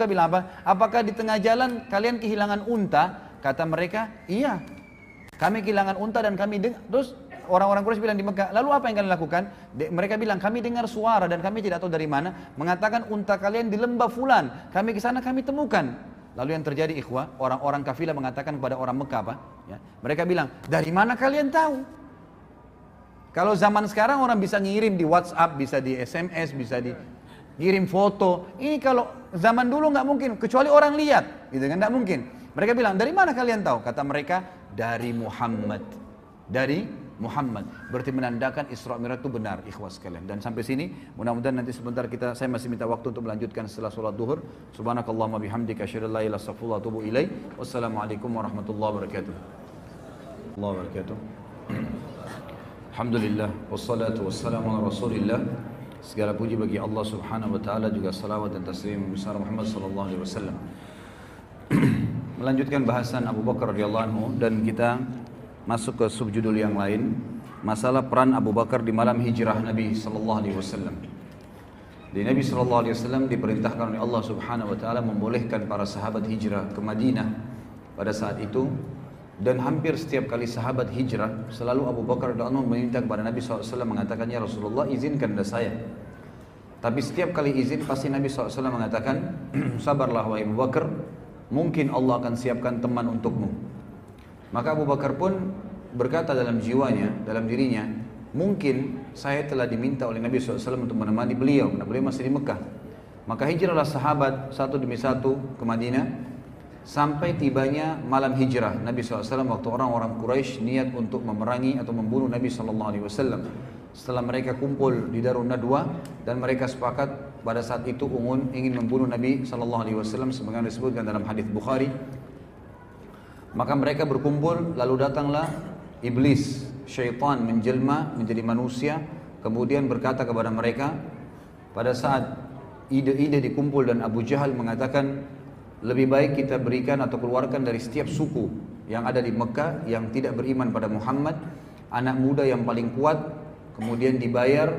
Mereka bilang apa? Apakah di tengah jalan kalian kehilangan unta? Kata mereka, iya. Kami kehilangan unta dan kami dengar. Terus orang-orang Quraisy bilang di Mekah, lalu apa yang kalian lakukan? De mereka bilang, kami dengar suara dan kami tidak tahu dari mana. Mengatakan unta kalian di lembah fulan. Kami ke sana kami temukan. Lalu yang terjadi ikhwah, orang-orang kafilah mengatakan kepada orang Mekah apa? Ya, mereka bilang, dari mana kalian tahu? Kalau zaman sekarang orang bisa ngirim di WhatsApp, bisa di SMS, bisa di ngirim foto. Ini kalau zaman dulu nggak mungkin, kecuali orang lihat, gitu kan? Nggak mungkin. Mereka bilang, dari mana kalian tahu? Kata mereka, dari Muhammad. Dari Muhammad. Berarti menandakan Isra Mi'raj itu benar, ikhwas sekalian. Dan sampai sini, mudah-mudahan nanti sebentar kita, saya masih minta waktu untuk melanjutkan setelah sholat duhur. Subhanakallahumma bihamdika asyhadu an la ilaha illa anta Wassalamualaikum warahmatullahi wabarakatuh. Allah wabarakatuh. Alhamdulillah wassalatu wassalamu ala. Segala puji bagi Allah Subhanahu wa taala juga salawat dan taslim besar Muhammad sallallahu alaihi wasallam. Melanjutkan bahasan Abu Bakar radhiyallahu anhu dan kita masuk ke subjudul yang lain, masalah peran Abu Bakar di malam hijrah Nabi sallallahu alaihi wasallam. Di Nabi sallallahu alaihi wasallam diperintahkan oleh Allah Subhanahu wa taala membolehkan para sahabat hijrah ke Madinah pada saat itu dan hampir setiap kali sahabat hijrah selalu Abu Bakar radhiyallahu meminta kepada Nabi SAW mengatakan ya Rasulullah izinkan dah saya tapi setiap kali izin pasti Nabi SAW mengatakan sabarlah wahai Abu Bakar mungkin Allah akan siapkan teman untukmu. Maka Abu Bakar pun berkata dalam jiwanya dalam dirinya mungkin saya telah diminta oleh Nabi SAW untuk menemani beliau karena beliau masih di Mekah. Maka hijrahlah sahabat satu demi satu ke Madinah. Sampai tibanya malam hijrah Nabi SAW waktu orang-orang Quraisy niat untuk memerangi atau membunuh Nabi SAW setelah mereka kumpul di Darun Nadwa dan mereka sepakat pada saat itu ungun ingin membunuh Nabi SAW sebagaimana disebutkan dalam hadis Bukhari. Maka mereka berkumpul lalu datanglah iblis syaitan menjelma menjadi manusia kemudian berkata kepada mereka pada saat ide-ide dikumpul dan Abu Jahal mengatakan lebih baik kita berikan atau keluarkan dari setiap suku yang ada di Mekah yang tidak beriman pada Muhammad, anak muda yang paling kuat, kemudian dibayar,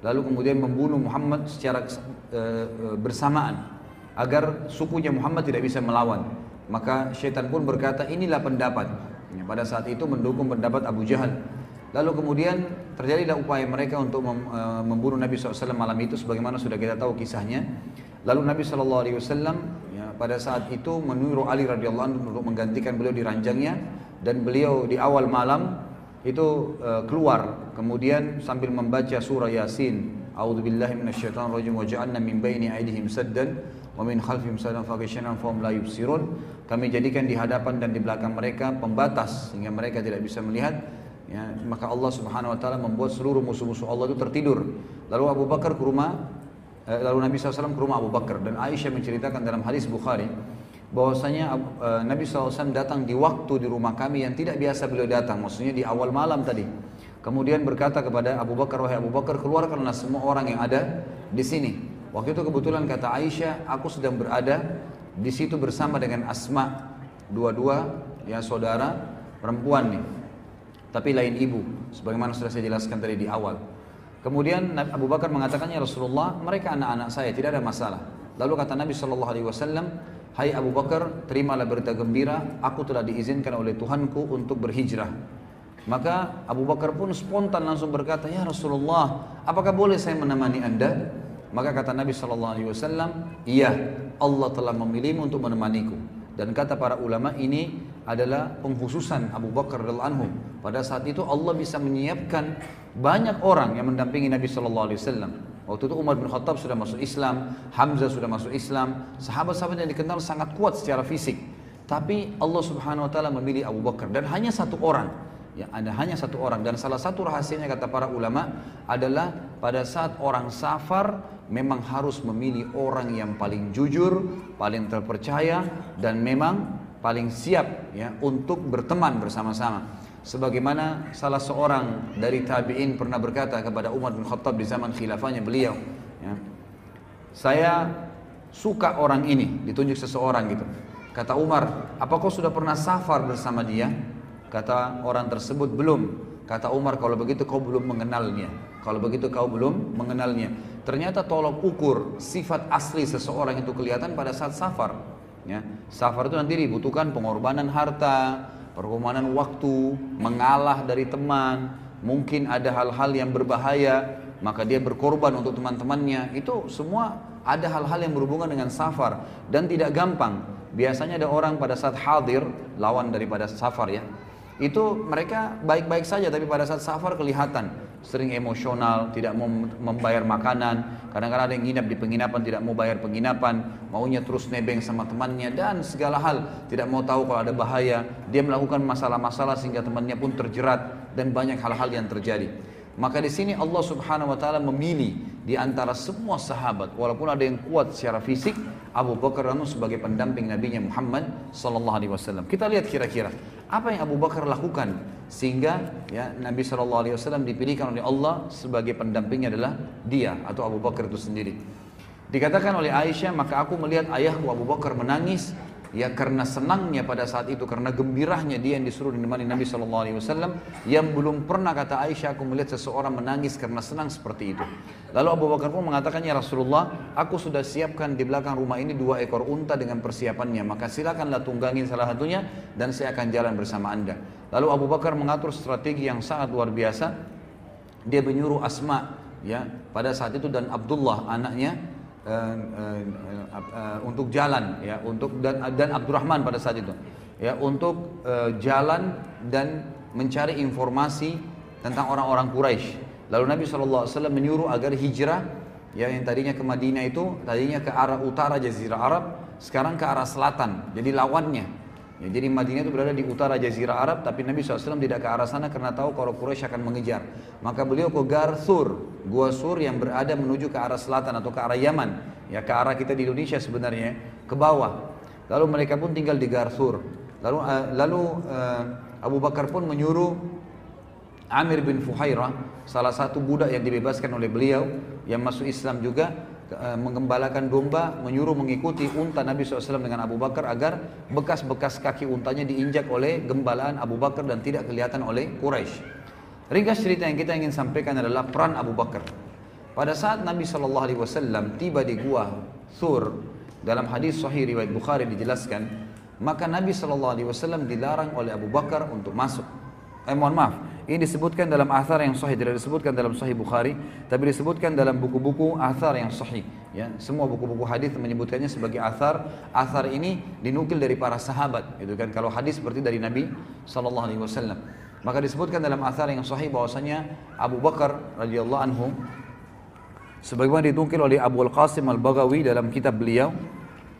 lalu kemudian membunuh Muhammad secara uh, bersamaan agar sukunya Muhammad tidak bisa melawan. Maka syaitan pun berkata inilah pendapat. Ya, pada saat itu mendukung pendapat Abu Jahal. Lalu kemudian terjadilah upaya mereka untuk mem, uh, membunuh Nabi SAW malam itu sebagaimana sudah kita tahu kisahnya. Lalu Nabi SAW pada saat itu menyuruh Ali radhiyallahu anhu untuk menggantikan beliau di ranjangnya dan beliau di awal malam itu uh, keluar. Kemudian sambil membaca surah Yasin A'udzubillahi min baini aydihim saddan wa min khalfihim saddan la yubsirun. Kami jadikan di hadapan dan di belakang mereka pembatas sehingga mereka tidak bisa melihat. Ya maka Allah Subhanahu wa taala membuat seluruh musuh-musuh Allah itu tertidur. Lalu Abu Bakar ke rumah Eh, lalu Nabi SAW ke rumah Abu Bakar. Dan Aisyah menceritakan dalam hadis Bukhari bahwasanya eh, Nabi SAW datang di waktu di rumah kami yang tidak biasa beliau datang, maksudnya di awal malam tadi. Kemudian berkata kepada Abu Bakar, wahai Abu Bakar, keluarkanlah semua orang yang ada di sini. Waktu itu kebetulan kata Aisyah, aku sedang berada di situ bersama dengan Asma, dua-dua ya saudara perempuan nih, tapi lain ibu, sebagaimana sudah saya jelaskan tadi di awal. Kemudian Abu Bakar mengatakannya Rasulullah, mereka anak-anak saya, tidak ada masalah. Lalu kata Nabi Shallallahu Alaihi Wasallam, Hai Abu Bakar, terimalah berita gembira, aku telah diizinkan oleh Tuhanku untuk berhijrah. Maka Abu Bakar pun spontan langsung berkata, Ya Rasulullah, apakah boleh saya menemani anda? Maka kata Nabi Shallallahu Alaihi Wasallam, Iya, Allah telah memilihmu untuk menemaniku. Dan kata para ulama ini adalah penghususan Abu Bakar anhu. Pada saat itu Allah bisa menyiapkan banyak orang yang mendampingi Nabi Shallallahu Alaihi Wasallam. Waktu itu Umar bin Khattab sudah masuk Islam, Hamzah sudah masuk Islam, sahabat-sahabat yang dikenal sangat kuat secara fisik. Tapi Allah Subhanahu Wa Taala memilih Abu Bakar dan hanya satu orang. Ya, ada hanya satu orang dan salah satu rahasianya kata para ulama adalah pada saat orang safar memang harus memilih orang yang paling jujur, paling terpercaya dan memang paling siap ya untuk berteman bersama-sama sebagaimana salah seorang dari tabi'in pernah berkata kepada Umar bin Khattab di zaman khilafahnya beliau ya, saya suka orang ini ditunjuk seseorang gitu. Kata Umar apa kau sudah pernah safar bersama dia? Kata orang tersebut belum. Kata Umar kalau begitu kau belum mengenalnya. Kalau begitu kau belum mengenalnya. Ternyata tolok ukur sifat asli seseorang itu kelihatan pada saat safar. Ya, safar itu nanti dibutuhkan pengorbanan harta, pengorbanan waktu, mengalah dari teman, mungkin ada hal-hal yang berbahaya, maka dia berkorban untuk teman-temannya. Itu semua ada hal-hal yang berhubungan dengan safar dan tidak gampang. Biasanya ada orang pada saat hadir, lawan daripada safar ya, itu mereka baik-baik saja tapi pada saat safar kelihatan sering emosional, tidak mau membayar makanan, kadang-kadang ada yang nginap di penginapan tidak mau bayar penginapan, maunya terus nebeng sama temannya dan segala hal, tidak mau tahu kalau ada bahaya, dia melakukan masalah-masalah sehingga temannya pun terjerat dan banyak hal-hal yang terjadi. Maka di sini Allah Subhanahu wa taala memilih di antara semua sahabat walaupun ada yang kuat secara fisik Abu Bakar anu sebagai pendamping Nabi Muhammad sallallahu alaihi wasallam. Kita lihat kira-kira apa yang Abu Bakar lakukan sehingga ya Nabi sallallahu alaihi wasallam dipilihkan oleh Allah sebagai pendampingnya adalah dia atau Abu Bakar itu sendiri. Dikatakan oleh Aisyah, maka aku melihat ayahku Abu Bakar menangis ya karena senangnya pada saat itu karena gembirahnya dia yang disuruh dinemani Nabi Shallallahu Alaihi Wasallam yang belum pernah kata Aisyah aku melihat seseorang menangis karena senang seperti itu. Lalu Abu Bakar pun mengatakan ya Rasulullah aku sudah siapkan di belakang rumah ini dua ekor unta dengan persiapannya. Maka silakanlah tunggangin salah satunya dan saya akan jalan bersama anda. Lalu Abu Bakar mengatur strategi yang sangat luar biasa. Dia menyuruh Asma ya pada saat itu dan Abdullah anaknya uh, uh, untuk jalan ya untuk dan dan Abdurrahman pada saat itu ya untuk uh, jalan dan mencari informasi tentang orang-orang Quraisy. Lalu Nabi SAW menyuruh agar hijrah ya yang tadinya ke Madinah itu tadinya ke arah utara Jazirah Arab sekarang ke arah selatan jadi lawannya Ya, jadi Madinah itu berada di utara Jazirah Arab, tapi Nabi SAW tidak ke arah sana karena tahu kalau Quraisy akan mengejar. Maka beliau ke Gar Sur, Gua Sur yang berada menuju ke arah selatan atau ke arah Yaman. Ya ke arah kita di Indonesia sebenarnya, ke bawah. Lalu mereka pun tinggal di Gar Sur. Lalu, uh, lalu uh, Abu Bakar pun menyuruh Amir bin Fuhairah, salah satu budak yang dibebaskan oleh beliau, yang masuk Islam juga, mengembalakan domba menyuruh mengikuti unta Nabi SAW dengan Abu Bakar agar bekas-bekas kaki untanya diinjak oleh gembalaan Abu Bakar dan tidak kelihatan oleh Quraisy. Ringkas cerita yang kita ingin sampaikan adalah peran Abu Bakar. Pada saat Nabi SAW tiba di gua Thur dalam hadis Sahih riwayat Bukhari dijelaskan, maka Nabi SAW dilarang oleh Abu Bakar untuk masuk. Eh mohon maaf, ini disebutkan dalam athar yang sahih, tidak disebutkan dalam sahih Bukhari, tapi disebutkan dalam buku-buku athar yang sahih. Ya, semua buku-buku hadis menyebutkannya sebagai athar. Athar ini dinukil dari para sahabat, gitu kan. Kalau hadis seperti dari Nabi sallallahu alaihi wasallam. Maka disebutkan dalam athar yang sahih bahwasanya Abu Bakar radhiyallahu anhu sebagaimana dinukil oleh Abu Al-Qasim Al-Baghawi dalam kitab beliau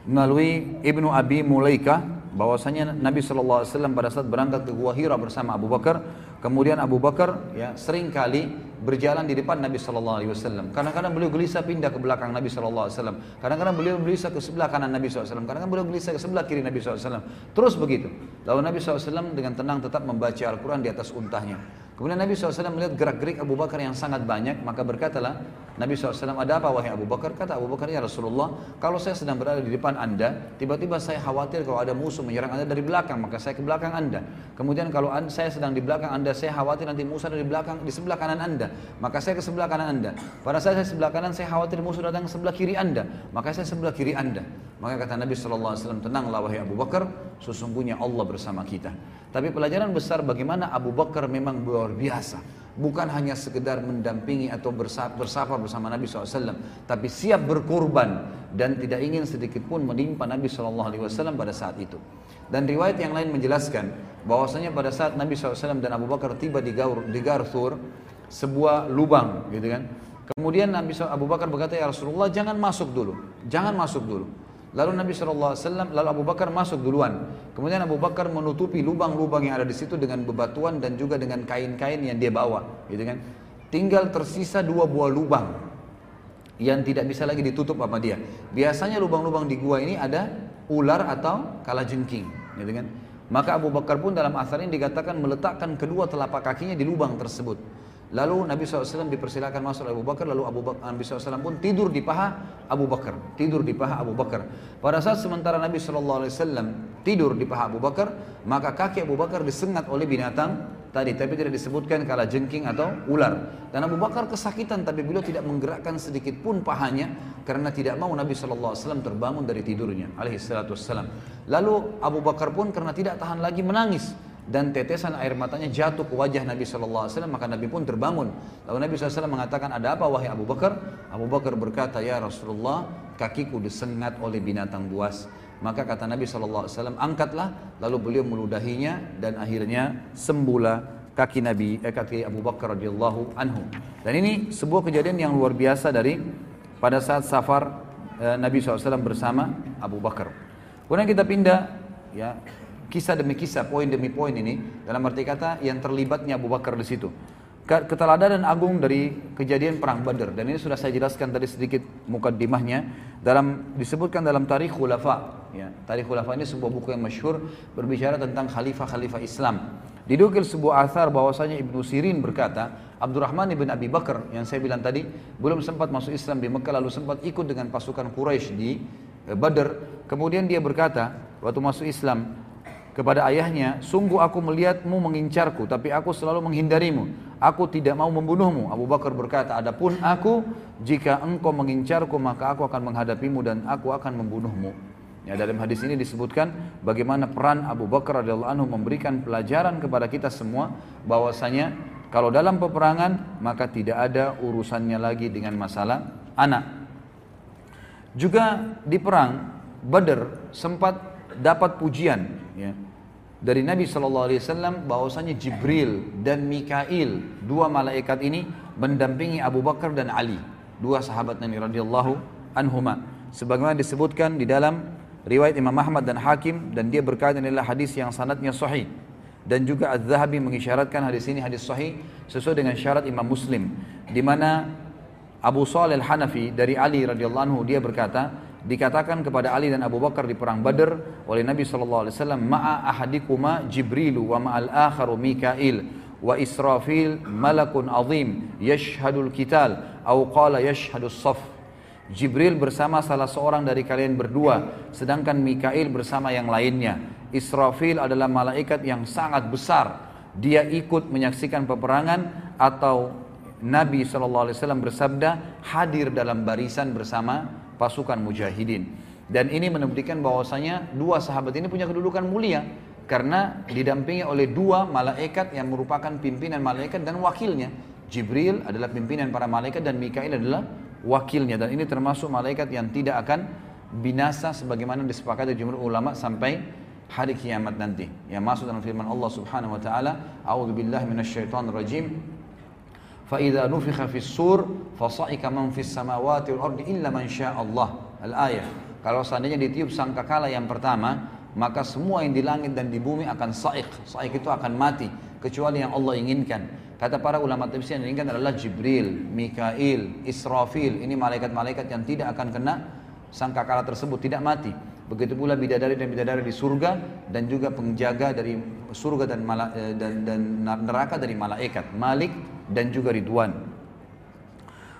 melalui Ibnu Abi Mulaika bahwasanya Nabi SAW pada saat berangkat ke Gua Hira bersama Abu Bakar kemudian Abu Bakar ya sering kali berjalan di depan Nabi Shallallahu Alaihi Wasallam. Kadang-kadang beliau gelisah pindah ke belakang Nabi Shallallahu Alaihi Wasallam. Kadang-kadang beliau gelisah ke sebelah kanan Nabi SAW. Kadang-kadang beliau gelisah ke sebelah kiri Nabi SAW. Terus begitu. Lalu Nabi SAW dengan tenang tetap membaca Al-Quran di atas untahnya. Kemudian Nabi SAW melihat gerak-gerik Abu Bakar yang sangat banyak, maka berkatalah Nabi SAW, ada apa wahai Abu Bakar? Kata Abu Bakar, ya Rasulullah, kalau saya sedang berada di depan anda, tiba-tiba saya khawatir kalau ada musuh menyerang anda dari belakang, maka saya ke belakang anda. Kemudian kalau saya sedang di belakang anda, saya khawatir nanti musuh dari belakang, di sebelah kanan anda, maka saya ke sebelah kanan anda. Pada saat saya sebelah kanan, saya khawatir musuh datang ke sebelah kiri anda, maka saya sebelah kiri anda. Maka kata Nabi SAW, tenanglah wahai Abu Bakar, sesungguhnya Allah bersama kita. Tapi pelajaran besar bagaimana Abu Bakar memang luar biasa. Bukan hanya sekedar mendampingi atau bersapa bersama Nabi SAW. Tapi siap berkorban dan tidak ingin sedikit pun menimpa Nabi SAW pada saat itu. Dan riwayat yang lain menjelaskan bahwasanya pada saat Nabi SAW dan Abu Bakar tiba di Gaur, di Garthur, sebuah lubang gitu kan. Kemudian Nabi Abu Bakar berkata, ya Rasulullah jangan masuk dulu, jangan masuk dulu. Lalu Nabi SAW, lalu Abu Bakar masuk duluan. Kemudian Abu Bakar menutupi lubang-lubang yang ada di situ dengan bebatuan dan juga dengan kain-kain yang dia bawa, gitu kan? Tinggal tersisa dua buah lubang yang tidak bisa lagi ditutup sama dia. Biasanya lubang-lubang di gua ini ada ular atau kalajengking, gitu kan? Maka Abu Bakar pun dalam asar ini dikatakan meletakkan kedua telapak kakinya di lubang tersebut. Lalu Nabi SAW dipersilakan masuk Abu Bakar, lalu Abu Bakar, Nabi SAW pun tidur di paha Abu Bakar, tidur di paha Abu Bakar. Pada saat sementara Nabi SAW tidur di paha Abu Bakar, maka kaki Abu Bakar disengat oleh binatang tadi, tapi tidak disebutkan kala jengking atau ular. Dan Abu Bakar kesakitan, tapi beliau tidak menggerakkan sedikit pun pahanya karena tidak mau Nabi SAW terbangun dari tidurnya, Lalu Abu Bakar pun karena tidak tahan lagi menangis dan tetesan air matanya jatuh ke wajah Nabi SAW maka Nabi pun terbangun lalu Nabi SAW mengatakan ada apa wahai Abu Bakar Abu Bakar berkata ya Rasulullah kakiku disengat oleh binatang buas maka kata Nabi SAW, angkatlah, lalu beliau meludahinya dan akhirnya sembuhlah kaki Nabi, eh, kaki Abu Bakar radhiyallahu anhu. Dan ini sebuah kejadian yang luar biasa dari pada saat safar eh, Nabi SAW bersama Abu Bakar. Kemudian kita pindah, ya kisah demi kisah, poin demi poin ini dalam arti kata yang terlibatnya Abu Bakar di situ. Keteladanan agung dari kejadian perang Badar. Dan ini sudah saya jelaskan tadi sedikit mukaddimahnya. Dalam disebutkan dalam Tarikh Khulafa. Ya Tarikh Khulafa ini sebuah buku yang masyhur berbicara tentang khalifah-khalifah Islam. Didukil sebuah athar bahwasanya Ibnu Sirin berkata Abdurrahman ibn Abi Bakar yang saya bilang tadi belum sempat masuk Islam di Mekah lalu sempat ikut dengan pasukan Quraisy di eh, Badar. Kemudian dia berkata waktu masuk Islam kepada ayahnya, sungguh aku melihatmu mengincarku, tapi aku selalu menghindarimu. Aku tidak mau membunuhmu. Abu Bakar berkata, adapun aku, jika engkau mengincarku, maka aku akan menghadapimu dan aku akan membunuhmu. Ya, dalam hadis ini disebutkan bagaimana peran Abu Bakar radhiyallahu anhu memberikan pelajaran kepada kita semua bahwasanya kalau dalam peperangan maka tidak ada urusannya lagi dengan masalah anak. Juga di perang Badar sempat dapat pujian ya, dari Nabi Shallallahu Alaihi Wasallam bahwasanya Jibril dan Mikail dua malaikat ini mendampingi Abu Bakar dan Ali dua sahabat Nabi radhiyallahu anhuma. Sebagaimana disebutkan di dalam riwayat Imam Ahmad dan Hakim dan dia berkata adalah hadis yang sanadnya sahih. Dan juga Az-Zahabi mengisyaratkan hadis ini hadis sahih sesuai dengan syarat Imam Muslim di mana Abu Salih Al-Hanafi dari Ali radhiyallahu anhu dia berkata dikatakan kepada Ali dan Abu Bakar di perang Badar oleh Nabi sallallahu alaihi wasallam ma'a ahadikuma Jibril wa ma'al akharu Mikail wa Israfil malakun azim yashhadul kital au qala yashhadus saf Jibril bersama salah seorang dari kalian berdua sedangkan Mikail bersama yang lainnya. Israfil adalah malaikat yang sangat besar. Dia ikut menyaksikan peperangan atau Nabi SAW bersabda hadir dalam barisan bersama pasukan mujahidin. Dan ini menunjukkan bahwasanya dua sahabat ini punya kedudukan mulia karena didampingi oleh dua malaikat yang merupakan pimpinan malaikat dan wakilnya. Jibril adalah pimpinan para malaikat dan Mikail adalah wakilnya dan ini termasuk malaikat yang tidak akan binasa sebagaimana disepakati jumhur ulama sampai hari kiamat nanti. Yang masuk dalam firman Allah Subhanahu wa taala, "A'udzubillahi minasyaitonirrajim." فإذا نفخ في السور فصعق من في السماوات والأرض إلا من شاء الله الآية kalau seandainya ditiup sangkakala yang pertama maka semua yang di langit dan di bumi akan saik saik itu akan mati kecuali yang Allah inginkan kata para ulama tafsir yang diinginkan adalah Jibril, Mikail, Israfil ini malaikat-malaikat yang tidak akan kena sangkakala tersebut tidak mati begitu pula bidadari dan bidadari di surga dan juga penjaga dari surga dan, eh, dan, dan neraka dari malaikat Malik dan juga Ridwan.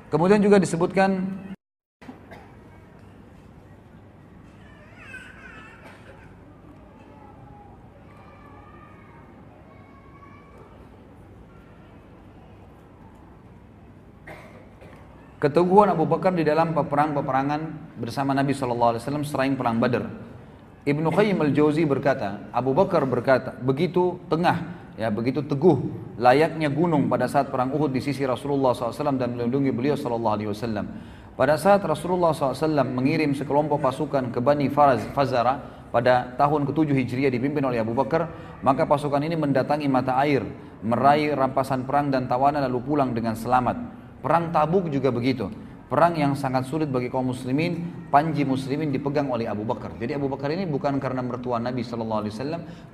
Kemudian juga disebutkan Keteguhan Abu Bakar di dalam peperang-peperangan bersama Nabi SAW selain perang Badar. Ibnu Qayyim al-Jauzi berkata, Abu Bakar berkata, begitu tengah ya begitu teguh layaknya gunung pada saat perang Uhud di sisi Rasulullah SAW dan melindungi beliau SAW. Pada saat Rasulullah SAW mengirim sekelompok pasukan ke Bani Faraz, Fazara pada tahun ke-7 Hijriah dipimpin oleh Abu Bakar, maka pasukan ini mendatangi mata air, meraih rampasan perang dan tawanan lalu pulang dengan selamat. Perang Tabuk juga begitu. Perang yang sangat sulit bagi kaum muslimin, panji muslimin dipegang oleh Abu Bakar. Jadi Abu Bakar ini bukan karena mertua Nabi SAW,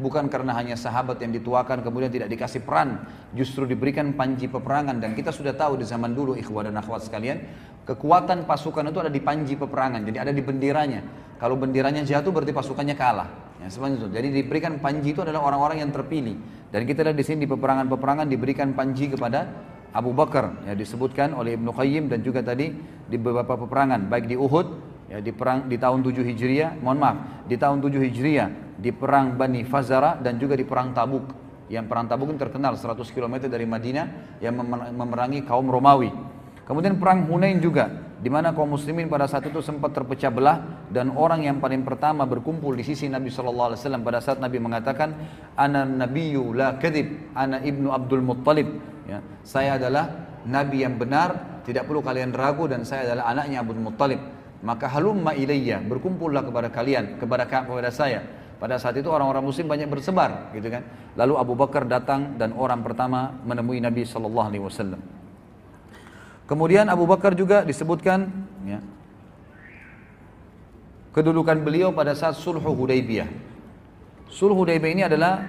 bukan karena hanya sahabat yang dituakan kemudian tidak dikasih peran, justru diberikan panji peperangan. Dan kita sudah tahu di zaman dulu ikhwah dan akhwat sekalian, kekuatan pasukan itu ada di panji peperangan, jadi ada di benderanya. Kalau benderanya jatuh berarti pasukannya kalah. Ya, itu. Jadi diberikan panji itu adalah orang-orang yang terpilih. Dan kita lihat di sini di peperangan-peperangan diberikan panji kepada Abu Bakar ya disebutkan oleh Ibnu Qayyim dan juga tadi di beberapa peperangan baik di Uhud ya di perang di tahun 7 Hijriah mohon maaf di tahun 7 Hijriah di perang Bani Fazara dan juga di perang Tabuk yang perang Tabuk terkenal 100 km dari Madinah yang memerangi kaum Romawi. Kemudian perang Hunain juga, di mana kaum muslimin pada saat itu sempat terpecah belah dan orang yang paling pertama berkumpul di sisi Nabi Shallallahu Alaihi Wasallam pada saat Nabi mengatakan, Ana Nabiyyu la kadib, Ana ibnu Abdul Muttalib. Ya, saya adalah Nabi yang benar, tidak perlu kalian ragu dan saya adalah anaknya Abdul Muttalib. Maka halumma ilayya, berkumpullah kepada kalian, kepada kepada saya. Pada saat itu orang-orang muslim banyak bersebar, gitu kan. Lalu Abu Bakar datang dan orang pertama menemui Nabi Shallallahu Alaihi Wasallam. Kemudian Abu Bakar juga disebutkan ya, kedudukan beliau pada saat sulhu Hudaybiyah. Sulhu Hudaybiyah ini adalah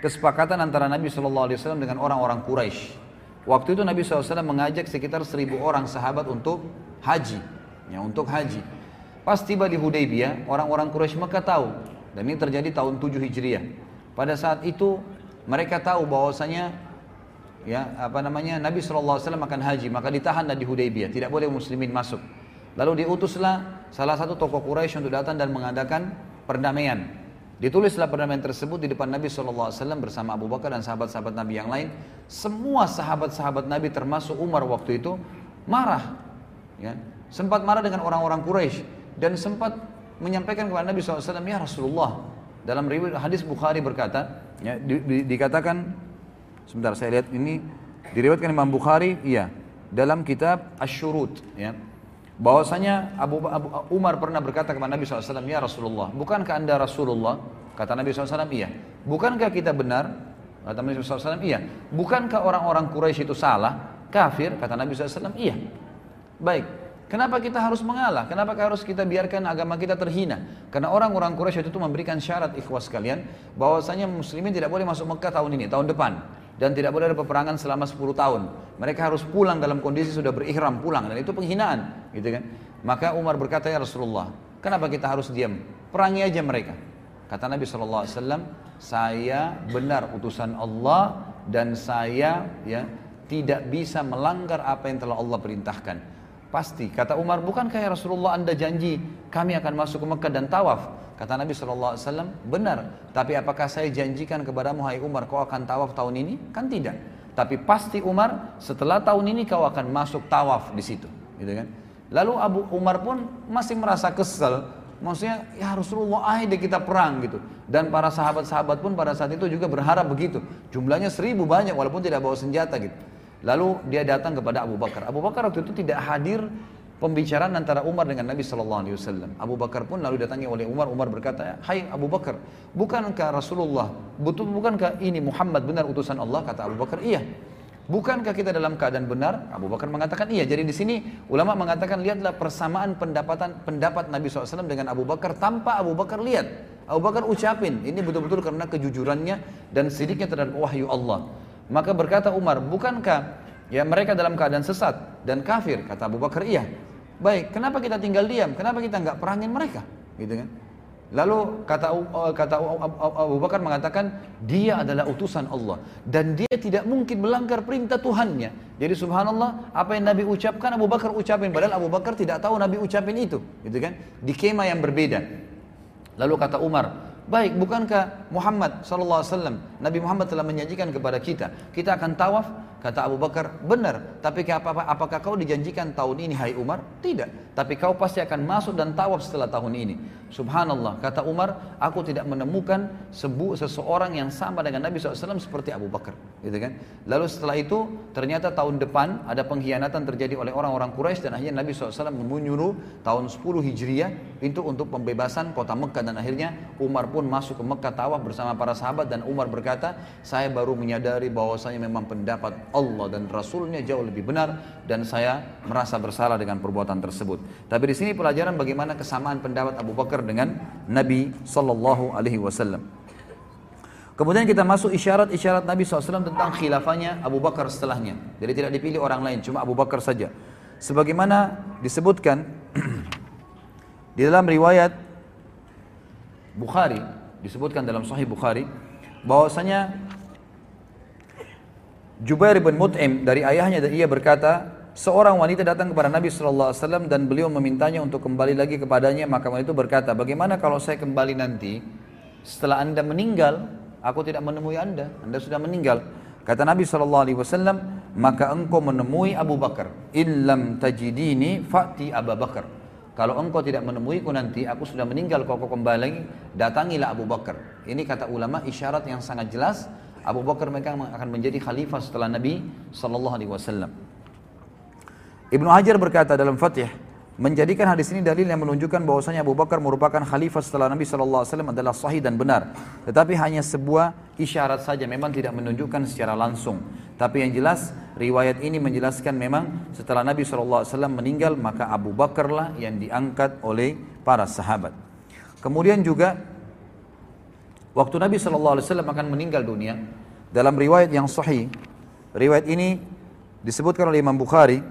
kesepakatan antara Nabi SAW dengan orang-orang Quraisy. Waktu itu Nabi SAW mengajak sekitar seribu orang sahabat untuk haji, ya untuk haji. Pas tiba di Hudaybiyah, orang-orang Quraisy Mekah tahu dan ini terjadi tahun 7 Hijriah. Pada saat itu mereka tahu bahwasanya ya apa namanya Nabi SAW akan haji maka ditahanlah di Hudaybiyah tidak boleh muslimin masuk lalu diutuslah salah satu tokoh Quraisy untuk datang dan mengadakan perdamaian ditulislah perdamaian tersebut di depan Nabi SAW bersama Abu Bakar dan sahabat-sahabat Nabi yang lain semua sahabat-sahabat Nabi termasuk Umar waktu itu marah ya sempat marah dengan orang-orang Quraisy dan sempat menyampaikan kepada Nabi SAW ya Rasulullah dalam hadis Bukhari berkata ya, di, di, dikatakan Sebentar saya lihat ini diriwayatkan Imam Bukhari, iya, dalam kitab Asy-Syurut ya. Bahwasanya Abu, Abu Umar pernah berkata kepada Nabi SAW, "Ya Rasulullah, bukankah Anda Rasulullah?" Kata Nabi SAW, "Iya." "Bukankah kita benar?" Kata Nabi SAW, "Iya." "Bukankah orang-orang Quraisy itu salah, kafir?" Kata Nabi SAW, "Iya." Baik, Kenapa kita harus mengalah? Kenapa harus kita biarkan agama kita terhina? Karena orang-orang Quraisy itu memberikan syarat ikhwas kalian bahwasanya muslimin tidak boleh masuk Mekah tahun ini, tahun depan dan tidak boleh ada peperangan selama 10 tahun. Mereka harus pulang dalam kondisi sudah berihram pulang dan itu penghinaan, gitu kan? Maka Umar berkata ya Rasulullah, kenapa kita harus diam? Perangi aja mereka. Kata Nabi SAW, saya benar utusan Allah dan saya ya tidak bisa melanggar apa yang telah Allah perintahkan. Pasti, kata Umar, bukankah ya Rasulullah anda janji kami akan masuk ke Mekah dan tawaf? Kata Nabi SAW, benar. Tapi apakah saya janjikan kepadamu, hai Umar, kau akan tawaf tahun ini? Kan tidak. Tapi pasti Umar, setelah tahun ini kau akan masuk tawaf di situ. Gitu kan? Lalu Abu Umar pun masih merasa kesel. Maksudnya, ya Rasulullah, ayo kita perang gitu. Dan para sahabat-sahabat pun pada saat itu juga berharap begitu. Jumlahnya seribu banyak, walaupun tidak bawa senjata gitu. Lalu dia datang kepada Abu Bakar. Abu Bakar waktu itu tidak hadir pembicaraan antara Umar dengan Nabi Shallallahu Alaihi Wasallam. Abu Bakar pun lalu datangi oleh Umar. Umar berkata, Hai Abu Bakar, bukankah Rasulullah, betul bukankah ini Muhammad benar utusan Allah? Kata Abu Bakar, iya. Bukankah kita dalam keadaan benar? Abu Bakar mengatakan iya. Jadi di sini ulama mengatakan lihatlah persamaan pendapatan pendapat Nabi SAW dengan Abu Bakar tanpa Abu Bakar lihat. Abu Bakar ucapin ini betul-betul karena kejujurannya dan sedikitnya terhadap wahyu Allah. Maka berkata Umar, bukankah ya mereka dalam keadaan sesat dan kafir? Kata Abu Bakar, iya. Baik, kenapa kita tinggal diam? Kenapa kita nggak perangin mereka? Gitu kan? Lalu kata uh, kata Abu Bakar mengatakan dia adalah utusan Allah dan dia tidak mungkin melanggar perintah Tuhannya. Jadi subhanallah apa yang Nabi ucapkan Abu Bakar ucapin padahal Abu Bakar tidak tahu Nabi ucapin itu, gitu kan? Di kema yang berbeda. Lalu kata Umar, Baik, bukankah Muhammad wasallam Nabi Muhammad telah menjanjikan kepada kita, kita akan tawaf Kata Abu Bakar, benar. Tapi apa, apakah kau dijanjikan tahun ini, hai Umar? Tidak. Tapi kau pasti akan masuk dan tawaf setelah tahun ini. Subhanallah. Kata Umar, aku tidak menemukan sebu, seseorang yang sama dengan Nabi SAW seperti Abu Bakar. Gitu kan? Lalu setelah itu, ternyata tahun depan ada pengkhianatan terjadi oleh orang-orang Quraisy dan akhirnya Nabi SAW menyuruh tahun 10 Hijriah itu untuk pembebasan kota Mekah dan akhirnya Umar pun masuk ke Mekah tawaf bersama para sahabat dan Umar berkata, saya baru menyadari bahwasanya memang pendapat Allah dan Rasulnya jauh lebih benar dan saya merasa bersalah dengan perbuatan tersebut. Tapi di sini pelajaran bagaimana kesamaan pendapat Abu Bakar dengan Nabi Sallallahu Alaihi Wasallam. Kemudian kita masuk isyarat-isyarat Nabi SAW tentang khilafahnya Abu Bakar setelahnya. Jadi tidak dipilih orang lain, cuma Abu Bakar saja. Sebagaimana disebutkan di dalam riwayat Bukhari, disebutkan dalam Sahih Bukhari, bahwasanya Jubair bin Mut'im dari ayahnya dan ia berkata, seorang wanita datang kepada Nabi SAW dan beliau memintanya untuk kembali lagi kepadanya. Maka wanita itu berkata, bagaimana kalau saya kembali nanti setelah anda meninggal, aku tidak menemui anda, anda sudah meninggal. Kata Nabi SAW, maka engkau menemui Abu Bakar. Illam tajidini fa'ti Abu Bakar. Kalau engkau tidak menemuiku nanti, aku sudah meninggal, kalau kau kembali datangilah Abu Bakar. Ini kata ulama isyarat yang sangat jelas, Abu Bakar mereka akan menjadi khalifah setelah Nabi SAW. Ibnu Hajar berkata dalam Fatih, menjadikan hadis ini dalil yang menunjukkan bahwasanya Abu Bakar merupakan khalifah setelah Nabi SAW adalah sahih dan benar. Tetapi hanya sebuah isyarat saja, memang tidak menunjukkan secara langsung. Tapi yang jelas, riwayat ini menjelaskan memang setelah Nabi SAW meninggal, maka Abu Bakarlah yang diangkat oleh para sahabat. Kemudian juga, waktu Nabi SAW akan meninggal dunia, dalam riwayat yang sahih, riwayat ini disebutkan oleh Imam Bukhari,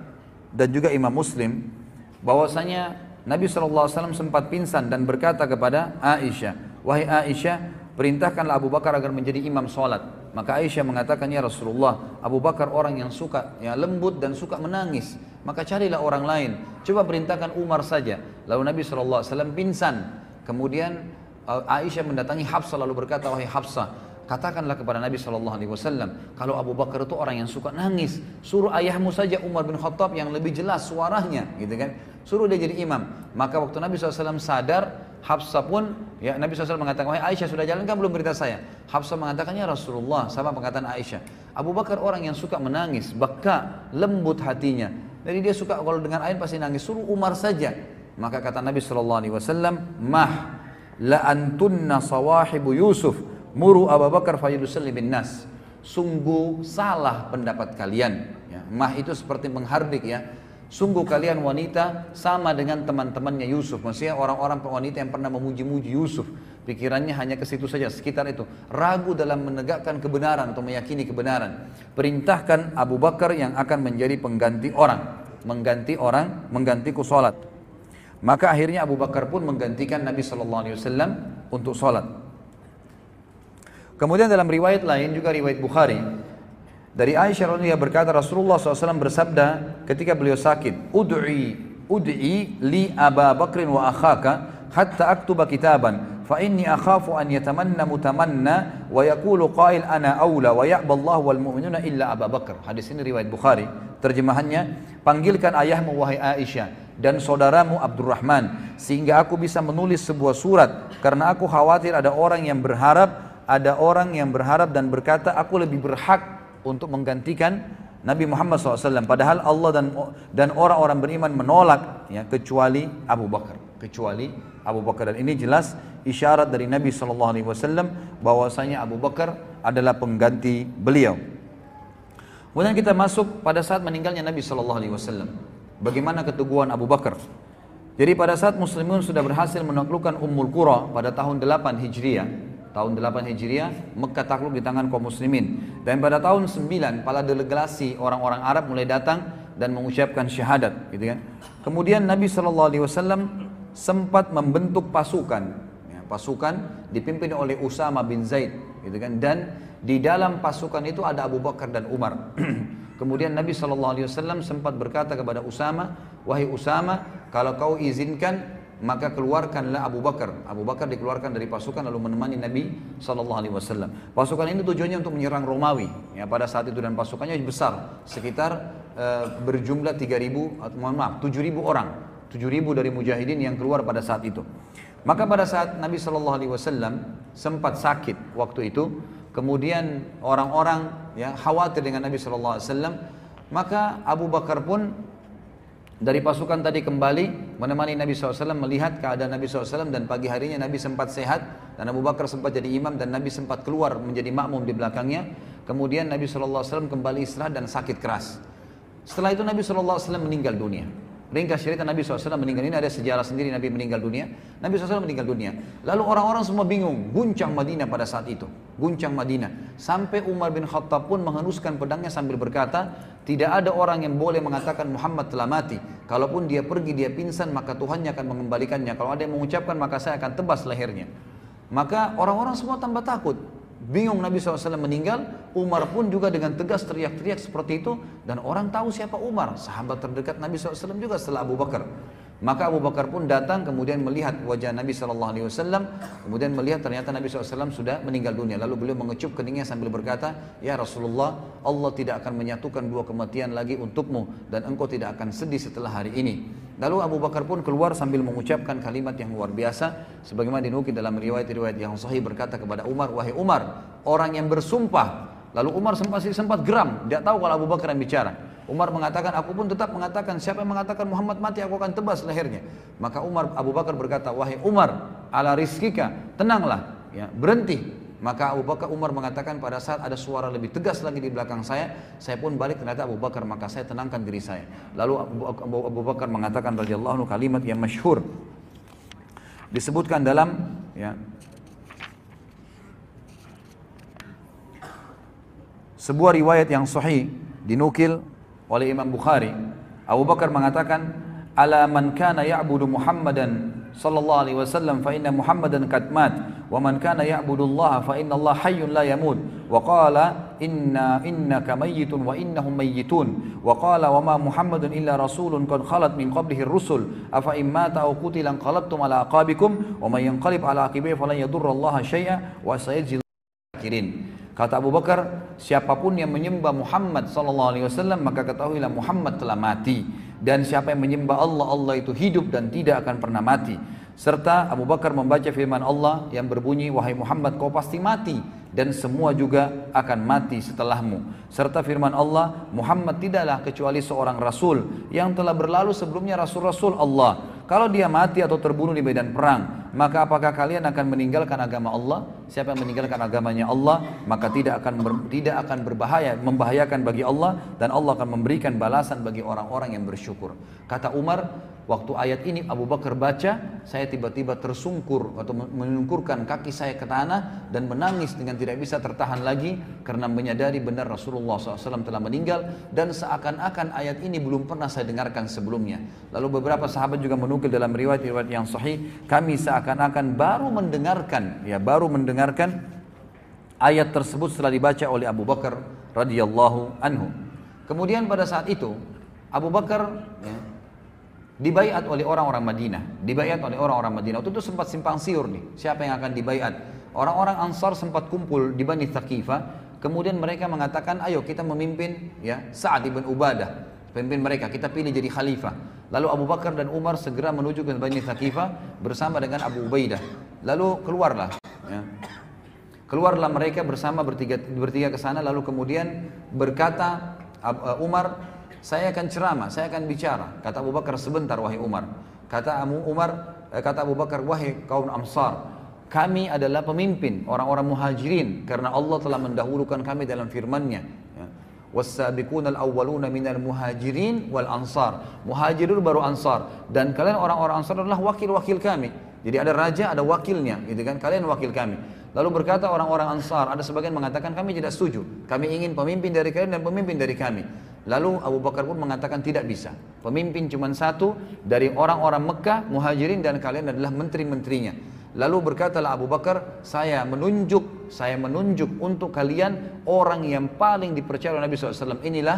dan juga Imam Muslim bahwasanya Nabi SAW sempat pingsan dan berkata kepada Aisyah, Wahai Aisyah, perintahkanlah Abu Bakar agar menjadi imam sholat. Maka Aisyah mengatakan, Ya Rasulullah, Abu Bakar orang yang suka, ya lembut dan suka menangis. Maka carilah orang lain. Coba perintahkan Umar saja. Lalu Nabi SAW pingsan. Kemudian uh, Aisyah mendatangi Hafsah lalu berkata, Wahai Hafsah, Katakanlah kepada Nabi Shallallahu Alaihi Wasallam, kalau Abu Bakar itu orang yang suka nangis, suruh ayahmu saja Umar bin Khattab yang lebih jelas suaranya, gitu kan? Suruh dia jadi imam. Maka waktu Nabi SAW sadar, Hafsah pun, ya Nabi SAW mengatakan, Wahai Aisyah sudah jalan kan belum berita saya? Hafsah mengatakannya Rasulullah, sama perkataan Aisyah. Abu Bakar orang yang suka menangis, baka, lembut hatinya. Jadi dia suka kalau dengan air pasti nangis, suruh Umar saja. Maka kata Nabi SAW, Mah, la antunna sawahibu Yusuf, Muru Abu Bakar fayusalli bin nas. Sungguh salah pendapat kalian. Ya, mah itu seperti menghardik ya. Sungguh kalian wanita sama dengan teman-temannya Yusuf. Maksudnya orang-orang wanita yang pernah memuji-muji Yusuf. Pikirannya hanya ke situ saja, sekitar itu. Ragu dalam menegakkan kebenaran atau meyakini kebenaran. Perintahkan Abu Bakar yang akan menjadi pengganti orang. Mengganti orang, menggantiku sholat. Maka akhirnya Abu Bakar pun menggantikan Nabi SAW untuk sholat. Kemudian dalam riwayat lain juga riwayat Bukhari dari Aisyah radhiyallahu berkata Rasulullah SAW bersabda ketika beliau sakit, "Ud'i ud'i li Aba Bakrin wa akhaka hatta aktuba kitaban fa inni akhafu an yatamanna mutamanna wa yaqulu qail ana aula wa ya'ba Allah wal mu'minuna illa Aba Bakr." Hadis ini riwayat Bukhari. Terjemahannya, panggilkan ayahmu wahai Aisyah dan saudaramu Abdurrahman sehingga aku bisa menulis sebuah surat karena aku khawatir ada orang yang berharap ada orang yang berharap dan berkata aku lebih berhak untuk menggantikan Nabi Muhammad SAW. Padahal Allah dan dan orang-orang beriman menolak ya kecuali Abu Bakar, kecuali Abu Bakar dan ini jelas isyarat dari Nabi SAW bahwasanya Abu Bakar adalah pengganti beliau. Kemudian kita masuk pada saat meninggalnya Nabi SAW. Bagaimana keteguhan Abu Bakar? Jadi pada saat muslimun sudah berhasil menaklukkan Ummul Qura pada tahun 8 Hijriah, tahun 8 Hijriah, Mekah takluk di tangan kaum muslimin. Dan pada tahun 9, pala delegasi orang-orang Arab mulai datang dan mengucapkan syahadat, gitu kan. Kemudian Nabi SAW sempat membentuk pasukan, ya, pasukan dipimpin oleh Usama bin Zaid, gitu kan. Dan di dalam pasukan itu ada Abu Bakar dan Umar. Kemudian Nabi SAW sempat berkata kepada Usama, wahai Usama, kalau kau izinkan maka keluarkanlah Abu Bakar. Abu Bakar dikeluarkan dari pasukan lalu menemani Nabi Shallallahu Alaihi Wasallam. Pasukan ini tujuannya untuk menyerang Romawi. Ya pada saat itu dan pasukannya besar, sekitar e, berjumlah 3.000 mohon maaf 7.000 orang, 7.000 dari mujahidin yang keluar pada saat itu. Maka pada saat Nabi Shallallahu Alaihi Wasallam sempat sakit waktu itu, kemudian orang-orang ya khawatir dengan Nabi Shallallahu Alaihi Wasallam, maka Abu Bakar pun dari pasukan tadi kembali menemani Nabi SAW melihat keadaan Nabi SAW dan pagi harinya Nabi sempat sehat dan Abu Bakar sempat jadi imam dan Nabi sempat keluar menjadi makmum di belakangnya. Kemudian Nabi SAW kembali istirahat dan sakit keras. Setelah itu Nabi SAW meninggal dunia Ringkas cerita Nabi SAW meninggal ini ada sejarah sendiri Nabi meninggal dunia. Nabi SAW meninggal dunia. Lalu orang-orang semua bingung, guncang Madinah pada saat itu. Guncang Madinah. Sampai Umar bin Khattab pun menghunuskan pedangnya sambil berkata, tidak ada orang yang boleh mengatakan Muhammad telah mati. Kalaupun dia pergi, dia pingsan, maka Tuhannya akan mengembalikannya. Kalau ada yang mengucapkan, maka saya akan tebas lehernya. Maka orang-orang semua tambah takut. Bingung Nabi SAW meninggal, Umar pun juga dengan tegas teriak-teriak seperti itu dan orang tahu siapa Umar, sahabat terdekat Nabi SAW juga setelah Abu Bakar. Maka Abu Bakar pun datang kemudian melihat wajah Nabi Shallallahu Alaihi Wasallam, kemudian melihat ternyata Nabi SAW sudah meninggal dunia. Lalu beliau mengecup keningnya sambil berkata, Ya Rasulullah, Allah tidak akan menyatukan dua kematian lagi untukmu dan engkau tidak akan sedih setelah hari ini. Lalu Abu Bakar pun keluar sambil mengucapkan kalimat yang luar biasa, sebagaimana dinukil dalam riwayat-riwayat yang sahih berkata kepada Umar, wahai Umar, orang yang bersumpah. Lalu Umar sempat sempat geram, tidak tahu kalau Abu Bakar yang bicara. Umar mengatakan, aku pun tetap mengatakan, siapa yang mengatakan Muhammad mati, aku akan tebas lehernya. Maka Umar Abu Bakar berkata, wahai Umar, ala rizkika, tenanglah, ya, berhenti. Maka Abu Bakar Umar mengatakan pada saat ada suara lebih tegas lagi di belakang saya, saya pun balik ternyata Abu Bakar, maka saya tenangkan diri saya. Lalu Abu, Bakar mengatakan radhiyallahu anhu kalimat yang masyhur disebutkan dalam ya, sebuah riwayat yang sahih dinukil oleh Imam Bukhari. Abu Bakar mengatakan, "Ala man kana ya'budu Muhammadan sallallahu alaihi wasallam fa inna Muhammadan qad mat wa man kana ya'budu Allah fa inna Allah hayyun la yamut." Wa qala, "Inna innaka mayyitun wa innahum mayyitun." Wa qala, "Wa ma Muhammadun illa rasulun qad khalat min qablihi ar-rusul. Afa in mata aw qutila qalabtum ala aqabikum wa yanqalib ala aqibihi falan yadurra Allah wa sayajzi kirin." Kata Abu Bakar, siapa pun yang menyembah Muhammad sallallahu alaihi wasallam maka ketahuilah Muhammad telah mati dan siapa yang menyembah Allah Allah itu hidup dan tidak akan pernah mati. Serta Abu Bakar membaca firman Allah yang berbunyi wahai Muhammad kau pasti mati dan semua juga akan mati setelahmu. Serta firman Allah Muhammad tidaklah kecuali seorang rasul yang telah berlalu sebelumnya rasul-rasul Allah kalau dia mati atau terbunuh di medan perang, maka apakah kalian akan meninggalkan agama Allah? Siapa yang meninggalkan agamanya Allah, maka tidak akan ber, tidak akan berbahaya, membahayakan bagi Allah dan Allah akan memberikan balasan bagi orang-orang yang bersyukur. Kata Umar, waktu ayat ini Abu Bakar baca, saya tiba-tiba tersungkur atau menungkurkan kaki saya ke tanah dan menangis dengan tidak bisa tertahan lagi karena menyadari benar Rasulullah SAW telah meninggal dan seakan-akan ayat ini belum pernah saya dengarkan sebelumnya. Lalu beberapa sahabat juga dinukil dalam riwayat-riwayat yang sahih, kami seakan-akan baru mendengarkan, ya baru mendengarkan ayat tersebut setelah dibaca oleh Abu Bakar radhiyallahu anhu. Kemudian pada saat itu Abu Bakar ya, dibaiat oleh orang-orang Madinah, dibaiat oleh orang-orang Madinah. Waktu itu sempat simpang siur nih, siapa yang akan dibaiat? Orang-orang Ansar sempat kumpul di Bani Thaqifah, kemudian mereka mengatakan, ayo kita memimpin ya Sa'ad ibn Ubadah, pemimpin mereka, kita pilih jadi khalifah. Lalu Abu Bakar dan Umar segera menuju ke Bani Thaqifah bersama dengan Abu Ubaidah. Lalu keluarlah. Ya. Keluarlah mereka bersama bertiga, bertiga ke sana lalu kemudian berkata uh, Umar, saya akan ceramah, saya akan bicara. Kata Abu Bakar sebentar wahai Umar. Kata Abu Umar, eh, kata Abu Bakar wahai kaum Ansar, kami adalah pemimpin orang-orang muhajirin karena Allah telah mendahulukan kami dalam firman-Nya wasabiqun al-awwaluna minal muhajirin wal ansar. Muhajirun baru ansar dan kalian orang-orang ansar adalah wakil-wakil kami. Jadi ada raja, ada wakilnya, gitu kan? Kalian wakil kami. Lalu berkata orang-orang ansar, ada sebagian mengatakan kami tidak setuju. Kami ingin pemimpin dari kalian dan pemimpin dari kami. Lalu Abu Bakar pun mengatakan tidak bisa. Pemimpin cuma satu dari orang-orang Mekah, muhajirin dan kalian adalah menteri-menterinya. Lalu berkatalah Abu Bakar, saya menunjuk, saya menunjuk untuk kalian orang yang paling dipercaya oleh Nabi SAW. Inilah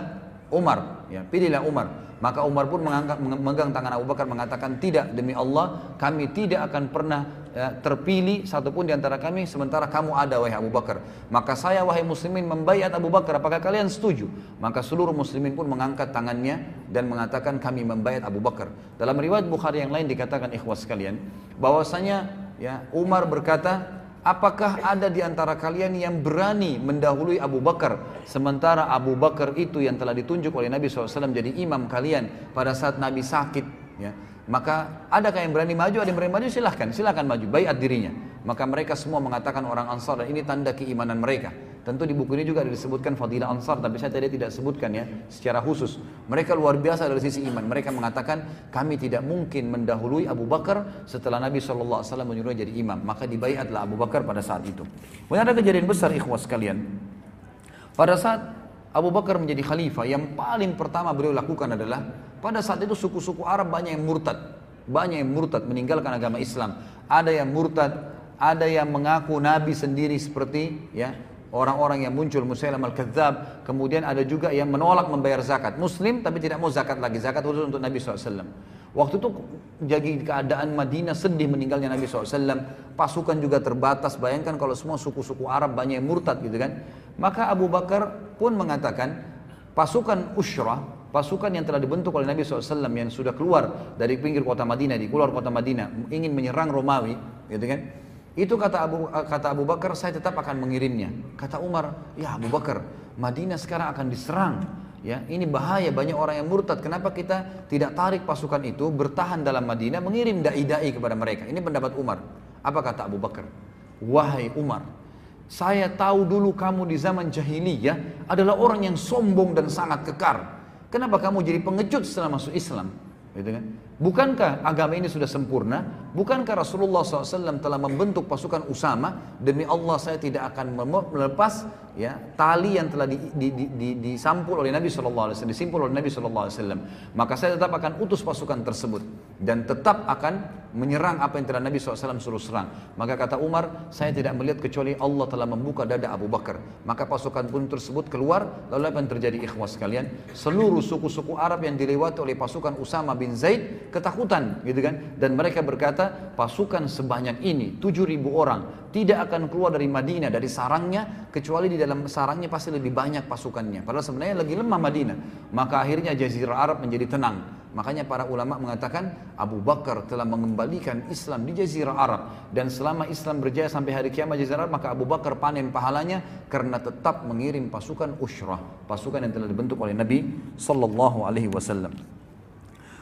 Umar, ya, pilihlah Umar. Maka Umar pun mengangkat, memegang tangan Abu Bakar mengatakan tidak demi Allah kami tidak akan pernah ya, terpilih satupun di antara kami sementara kamu ada wahai Abu Bakar. Maka saya wahai muslimin membayar Abu Bakar apakah kalian setuju? Maka seluruh muslimin pun mengangkat tangannya dan mengatakan kami membayar Abu Bakar. Dalam riwayat Bukhari yang lain dikatakan ikhwas sekalian bahwasanya Ya, Umar berkata, apakah ada di antara kalian yang berani mendahului Abu Bakar? Sementara Abu Bakar itu yang telah ditunjuk oleh Nabi SAW jadi imam kalian pada saat Nabi sakit ya. Maka adakah yang berani maju? Ada yang berani maju? Silahkan silahkan maju. Bayat dirinya. Maka mereka semua mengatakan orang Ansar dan ini tanda keimanan mereka tentu di buku ini juga disebutkan fadilah Ansar tapi saya tadi tidak sebutkan ya secara khusus. Mereka luar biasa dari sisi iman. Mereka mengatakan kami tidak mungkin mendahului Abu Bakar setelah Nabi SAW menyuruh jadi imam. Maka dibayatlah Abu Bakar pada saat itu. Kemudian ada kejadian besar ikhwas kalian pada saat Abu Bakar menjadi khalifah yang paling pertama beliau lakukan adalah pada saat itu suku-suku Arab banyak yang murtad. Banyak yang murtad meninggalkan agama Islam. Ada yang murtad, ada yang mengaku nabi sendiri seperti ya orang-orang yang muncul Musailam al-Kadzab. Kemudian ada juga yang menolak membayar zakat. Muslim tapi tidak mau zakat lagi. Zakat khusus untuk Nabi SAW. Waktu itu jadi keadaan Madinah sedih meninggalnya Nabi SAW. Pasukan juga terbatas. Bayangkan kalau semua suku-suku Arab banyak yang murtad gitu kan. Maka Abu Bakar pun mengatakan pasukan Ushrah, pasukan yang telah dibentuk oleh Nabi SAW yang sudah keluar dari pinggir kota Madinah, di keluar kota Madinah, ingin menyerang Romawi, gitu kan. Itu kata Abu, kata Abu Bakar, saya tetap akan mengirimnya. Kata Umar, ya Abu Bakar, Madinah sekarang akan diserang Ya, ini bahaya banyak orang yang murtad. Kenapa kita tidak tarik pasukan itu bertahan dalam Madinah mengirim dai-dai kepada mereka? Ini pendapat Umar. Apa kata Abu Bakar? Wahai Umar, saya tahu dulu kamu di zaman jahiliyah adalah orang yang sombong dan sangat kekar. Kenapa kamu jadi pengecut setelah masuk Islam? Gitu kan? Bukankah agama ini sudah sempurna? Bukankah Rasulullah SAW telah membentuk pasukan Usama? Demi Allah saya tidak akan melepas ya tali yang telah di, di, di, di, disampul oleh Nabi SAW, disimpul oleh Nabi SAW. Maka saya tetap akan utus pasukan tersebut dan tetap akan menyerang apa yang telah Nabi SAW suruh serang. Maka kata Umar, saya tidak melihat kecuali Allah telah membuka dada Abu Bakar. Maka pasukan pun tersebut keluar, lalu apa yang terjadi ikhwas sekalian? Seluruh suku-suku Arab yang dilewati oleh pasukan Usama bin Zaid ketakutan gitu kan. Dan mereka berkata, pasukan sebanyak ini, 7000 orang, tidak akan keluar dari Madinah dari sarangnya kecuali di dalam sarangnya pasti lebih banyak pasukannya. Padahal sebenarnya lagi lemah Madinah. Maka akhirnya jazirah Arab menjadi tenang. Makanya para ulama mengatakan Abu Bakar telah mengembalikan Islam di jazirah Arab. Dan selama Islam berjaya sampai hari kiamat jazirah Arab maka Abu Bakar panen pahalanya karena tetap mengirim pasukan usyrah pasukan yang telah dibentuk oleh Nabi sallallahu alaihi wasallam.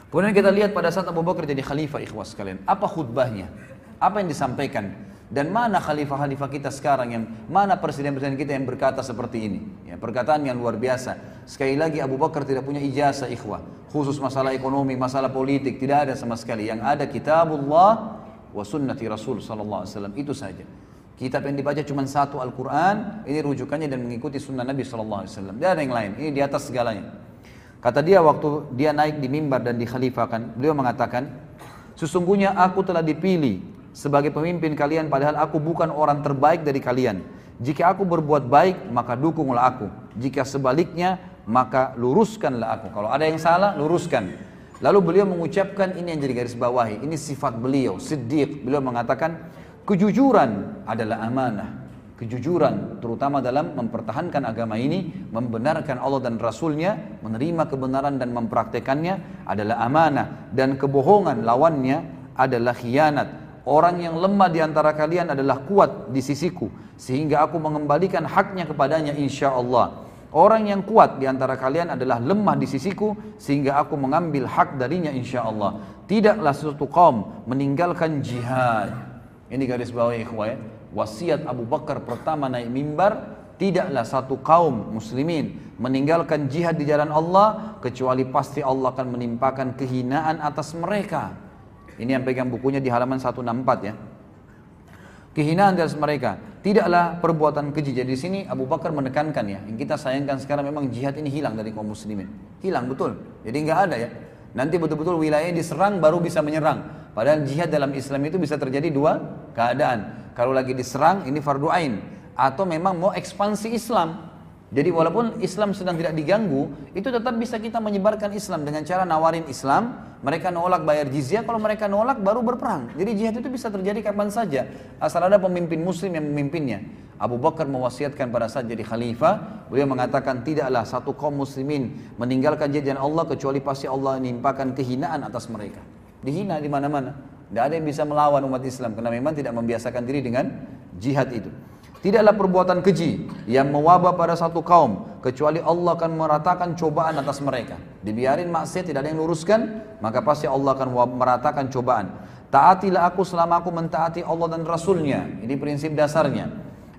Kemudian kita lihat pada saat Abu Bakar jadi khalifah ikhwas sekalian, apa khutbahnya? Apa yang disampaikan? Dan mana khalifah-khalifah kita sekarang yang mana presiden-presiden kita yang berkata seperti ini? Ya, perkataan yang luar biasa. Sekali lagi Abu Bakar tidak punya ijazah ikhwah. Khusus masalah ekonomi, masalah politik tidak ada sama sekali. Yang ada kitabullah wa sunnati Rasul sallallahu alaihi wasallam itu saja. Kitab yang dibaca cuma satu Al-Quran, ini rujukannya dan mengikuti sunnah Nabi Sallallahu Alaihi Wasallam. Tidak ada yang lain, ini di atas segalanya. Kata dia waktu dia naik di mimbar dan dikhalifahkan, beliau mengatakan, sesungguhnya aku telah dipilih sebagai pemimpin kalian padahal aku bukan orang terbaik dari kalian. Jika aku berbuat baik, maka dukunglah aku. Jika sebaliknya, maka luruskanlah aku. Kalau ada yang salah, luruskan. Lalu beliau mengucapkan ini yang jadi garis bawahi. Ini sifat beliau, siddiq. Beliau mengatakan, kejujuran adalah amanah. Kejujuran, terutama dalam mempertahankan agama ini, membenarkan Allah dan Rasulnya, menerima kebenaran dan mempraktekannya adalah amanah. Dan kebohongan lawannya adalah khianat. Orang yang lemah di antara kalian adalah kuat di sisiku sehingga aku mengembalikan haknya kepadanya insya Allah. Orang yang kuat di antara kalian adalah lemah di sisiku sehingga aku mengambil hak darinya insya Allah. Tidaklah suatu kaum meninggalkan jihad. Ini garis bawah ikhwah ya. Wasiat Abu Bakar pertama naik mimbar tidaklah satu kaum muslimin meninggalkan jihad di jalan Allah kecuali pasti Allah akan menimpakan kehinaan atas mereka. Ini yang pegang bukunya di halaman 164 ya. Kehinaan atas mereka. Tidaklah perbuatan keji. Jadi di sini Abu Bakar menekankan ya. Yang kita sayangkan sekarang memang jihad ini hilang dari kaum muslimin. Hilang betul. Jadi nggak ada ya. Nanti betul-betul wilayah diserang baru bisa menyerang. Padahal jihad dalam Islam itu bisa terjadi dua keadaan. Kalau lagi diserang ini fardu ain. Atau memang mau ekspansi Islam. Jadi walaupun Islam sedang tidak diganggu, itu tetap bisa kita menyebarkan Islam dengan cara nawarin Islam, mereka nolak bayar jizyah, kalau mereka nolak baru berperang. Jadi jihad itu bisa terjadi kapan saja, asal ada pemimpin muslim yang memimpinnya. Abu Bakar mewasiatkan pada saat jadi khalifah, beliau mengatakan tidaklah satu kaum muslimin meninggalkan jihad Allah kecuali pasti Allah menimpakan kehinaan atas mereka. Dihina di mana-mana. Tidak ada yang bisa melawan umat Islam karena memang tidak membiasakan diri dengan jihad itu. Tidaklah perbuatan keji yang mewabah pada satu kaum kecuali Allah akan meratakan cobaan atas mereka. Dibiarin maksiat tidak ada yang luruskan, maka pasti Allah akan meratakan cobaan. Taatilah aku selama aku mentaati Allah dan Rasulnya. Ini prinsip dasarnya.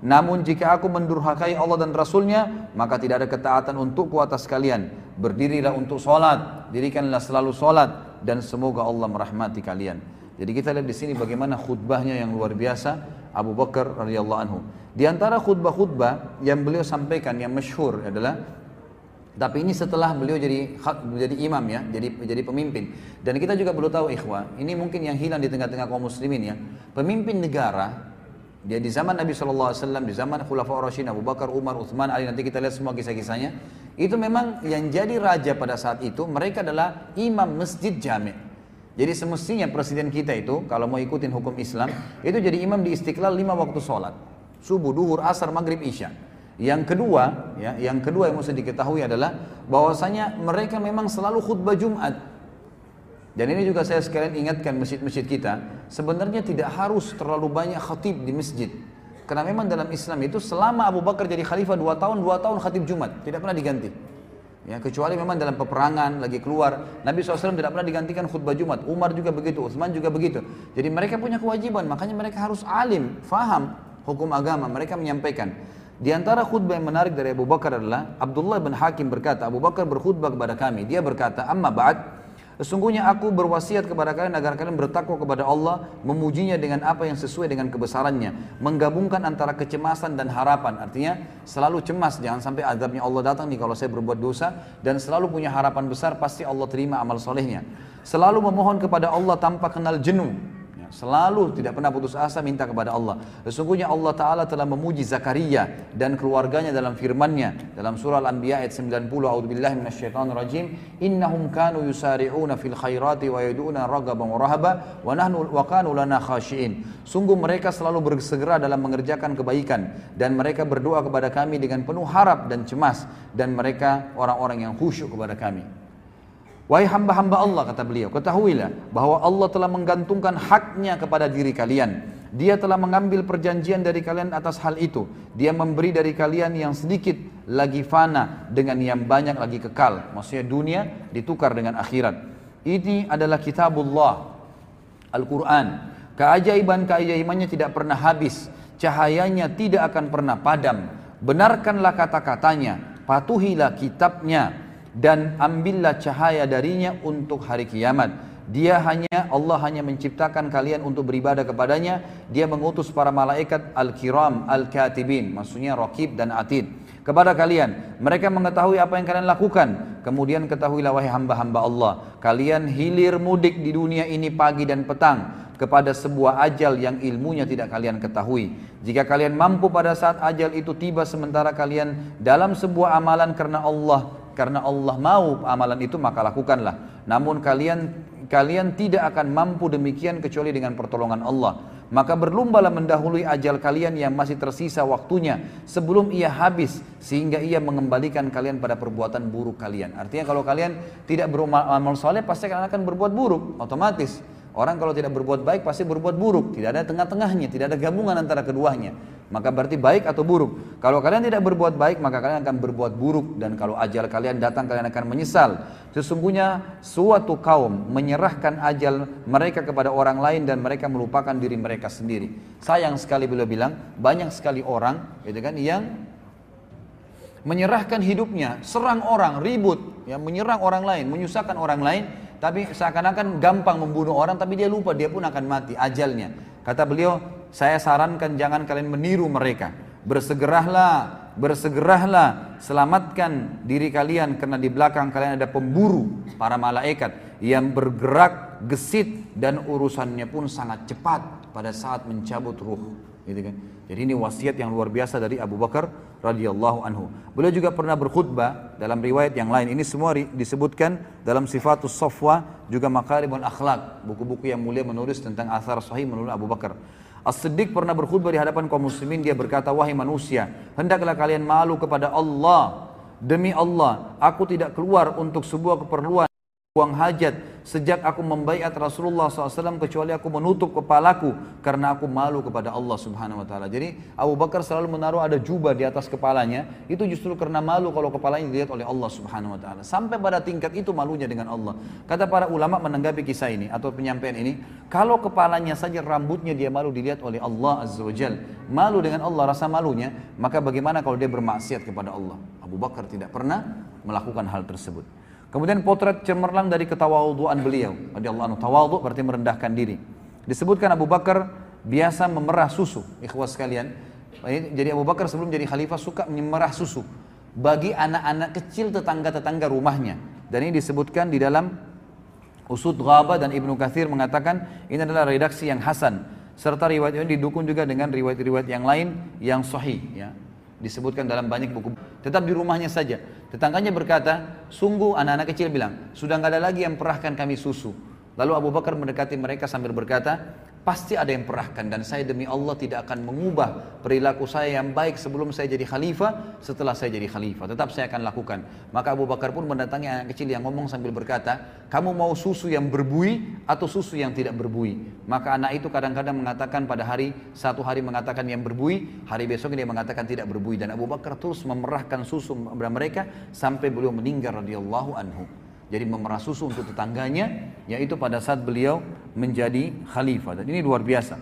Namun jika aku mendurhakai Allah dan Rasulnya, maka tidak ada ketaatan untukku atas kalian. Berdirilah untuk sholat, dirikanlah selalu sholat, dan semoga Allah merahmati kalian. Jadi kita lihat di sini bagaimana khutbahnya yang luar biasa Abu Bakar radhiyallahu anhu. Di antara khutbah-khutbah yang beliau sampaikan yang masyhur adalah tapi ini setelah beliau jadi jadi imam ya, jadi jadi pemimpin. Dan kita juga perlu tahu ikhwah, ini mungkin yang hilang di tengah-tengah kaum muslimin ya. Pemimpin negara dia di zaman Nabi SAW, di zaman Khulafaur Rasyidin, Abu Bakar, Umar, Uthman, Ali, nanti kita lihat semua kisah-kisahnya. Itu memang yang jadi raja pada saat itu, mereka adalah imam masjid jami'. Jadi semestinya presiden kita itu kalau mau ikutin hukum Islam itu jadi imam di Istiqlal lima waktu sholat. Subuh, duhur, asar, maghrib, isya. Yang kedua, ya, yang kedua yang mesti diketahui adalah bahwasanya mereka memang selalu khutbah Jumat. Dan ini juga saya sekalian ingatkan masjid-masjid kita, sebenarnya tidak harus terlalu banyak khatib di masjid. Karena memang dalam Islam itu selama Abu Bakar jadi khalifah dua tahun, dua tahun khatib Jumat, tidak pernah diganti. Ya, kecuali memang dalam peperangan lagi keluar, Nabi SAW tidak pernah digantikan khutbah Jumat. Umar juga begitu, Utsman juga begitu. Jadi mereka punya kewajiban, makanya mereka harus alim, faham hukum agama. Mereka menyampaikan. Di antara khutbah yang menarik dari Abu Bakar adalah Abdullah bin Hakim berkata, Abu Bakar berkhutbah kepada kami. Dia berkata, "Amma ba'd, Sesungguhnya aku berwasiat kepada kalian agar kalian bertakwa kepada Allah, memujinya dengan apa yang sesuai dengan kebesarannya, menggabungkan antara kecemasan dan harapan. Artinya selalu cemas, jangan sampai azabnya Allah datang nih kalau saya berbuat dosa dan selalu punya harapan besar pasti Allah terima amal solehnya. Selalu memohon kepada Allah tanpa kenal jenuh Selalu tidak pernah putus asa minta kepada Allah. Sesungguhnya Allah Ta'ala telah memuji Zakaria dan keluarganya dalam firmannya. Dalam surah Al-Anbiya ayat 90. A'udzubillahi rajim. Innahum kanu yusari'una fil khairati wa yad'una ragaban wa rahaba wa nahnu wa kanu lana khashiin. Sungguh mereka selalu bersegera dalam mengerjakan kebaikan dan mereka berdoa kepada kami dengan penuh harap dan cemas dan mereka orang-orang yang khusyuk kepada kami. Wahai hamba-hamba Allah kata beliau, ketahuilah bahwa Allah telah menggantungkan haknya kepada diri kalian. Dia telah mengambil perjanjian dari kalian atas hal itu. Dia memberi dari kalian yang sedikit lagi fana dengan yang banyak lagi kekal. Maksudnya dunia ditukar dengan akhirat. Ini adalah kitabullah, Al-Quran. Keajaiban-keajaibannya tidak pernah habis. Cahayanya tidak akan pernah padam. Benarkanlah kata-katanya. Patuhilah kitabnya dan ambillah cahaya darinya untuk hari kiamat. Dia hanya Allah hanya menciptakan kalian untuk beribadah kepadanya. Dia mengutus para malaikat al-kiram al-katibin, maksudnya raqib dan atid kepada kalian. Mereka mengetahui apa yang kalian lakukan. Kemudian ketahuilah wahai hamba-hamba Allah, kalian hilir mudik di dunia ini pagi dan petang kepada sebuah ajal yang ilmunya tidak kalian ketahui. Jika kalian mampu pada saat ajal itu tiba sementara kalian dalam sebuah amalan karena Allah karena Allah mau amalan itu maka lakukanlah. Namun kalian kalian tidak akan mampu demikian kecuali dengan pertolongan Allah. Maka berlombalah mendahului ajal kalian yang masih tersisa waktunya sebelum ia habis sehingga ia mengembalikan kalian pada perbuatan buruk kalian. Artinya kalau kalian tidak beramal soleh pasti kalian akan berbuat buruk otomatis. Orang kalau tidak berbuat baik pasti berbuat buruk, tidak ada tengah-tengahnya, tidak ada gabungan antara keduanya. Maka berarti baik atau buruk. Kalau kalian tidak berbuat baik, maka kalian akan berbuat buruk dan kalau ajal kalian datang kalian akan menyesal. Sesungguhnya suatu kaum menyerahkan ajal mereka kepada orang lain dan mereka melupakan diri mereka sendiri. Sayang sekali beliau bilang, banyak sekali orang gitu kan yang menyerahkan hidupnya, serang orang, ribut, ya menyerang orang lain, menyusahkan orang lain tapi seakan-akan gampang membunuh orang tapi dia lupa dia pun akan mati ajalnya. Kata beliau, saya sarankan jangan kalian meniru mereka. Bersegerahlah, bersegerahlah, selamatkan diri kalian karena di belakang kalian ada pemburu para malaikat yang bergerak gesit dan urusannya pun sangat cepat pada saat mencabut ruh. Gitu kan? Jadi ini wasiat yang luar biasa dari Abu Bakar radhiyallahu anhu. Beliau juga pernah berkhutbah dalam riwayat yang lain. Ini semua disebutkan dalam Sifatus Safwa juga Makarimul Akhlak, buku-buku yang mulia menulis tentang asar sahih menurut Abu Bakar. As-Siddiq pernah berkhutbah di hadapan kaum muslimin dia berkata wahai manusia hendaklah kalian malu kepada Allah. Demi Allah aku tidak keluar untuk sebuah keperluan buang hajat sejak aku membaiat Rasulullah SAW kecuali aku menutup kepalaku karena aku malu kepada Allah Subhanahu Wa Taala. Jadi Abu Bakar selalu menaruh ada jubah di atas kepalanya itu justru karena malu kalau kepalanya dilihat oleh Allah Subhanahu Wa Taala. Sampai pada tingkat itu malunya dengan Allah. Kata para ulama menanggapi kisah ini atau penyampaian ini, kalau kepalanya saja rambutnya dia malu dilihat oleh Allah Azza Wajal, malu dengan Allah rasa malunya, maka bagaimana kalau dia bermaksiat kepada Allah? Abu Bakar tidak pernah melakukan hal tersebut. Kemudian potret cemerlang dari ketawaduan beliau. Radhiyallahu anhu. Tawadhu berarti merendahkan diri. Disebutkan Abu Bakar biasa memerah susu. Ikhwas sekalian. Jadi Abu Bakar sebelum jadi khalifah suka memerah susu bagi anak-anak kecil tetangga-tetangga rumahnya. Dan ini disebutkan di dalam Usud Ghaba dan Ibnu Kathir mengatakan ini adalah redaksi yang hasan serta riwayat ini didukung juga dengan riwayat-riwayat yang lain yang sahih ya disebutkan dalam banyak buku. Tetap di rumahnya saja. Tetangganya berkata, sungguh anak-anak kecil bilang, sudah nggak ada lagi yang perahkan kami susu. Lalu Abu Bakar mendekati mereka sambil berkata, pasti ada yang perahkan dan saya demi Allah tidak akan mengubah perilaku saya yang baik sebelum saya jadi khalifah setelah saya jadi khalifah. Tetap saya akan lakukan. Maka Abu Bakar pun mendatangi anak kecil yang ngomong sambil berkata kamu mau susu yang berbui atau susu yang tidak berbui? Maka anak itu kadang-kadang mengatakan pada hari satu hari mengatakan yang berbui hari besok dia mengatakan tidak berbui. Dan Abu Bakar terus memerahkan susu mereka sampai beliau meninggal radhiyallahu anhu jadi memerah susu untuk tetangganya, yaitu pada saat beliau menjadi khalifah. Dan ini luar biasa.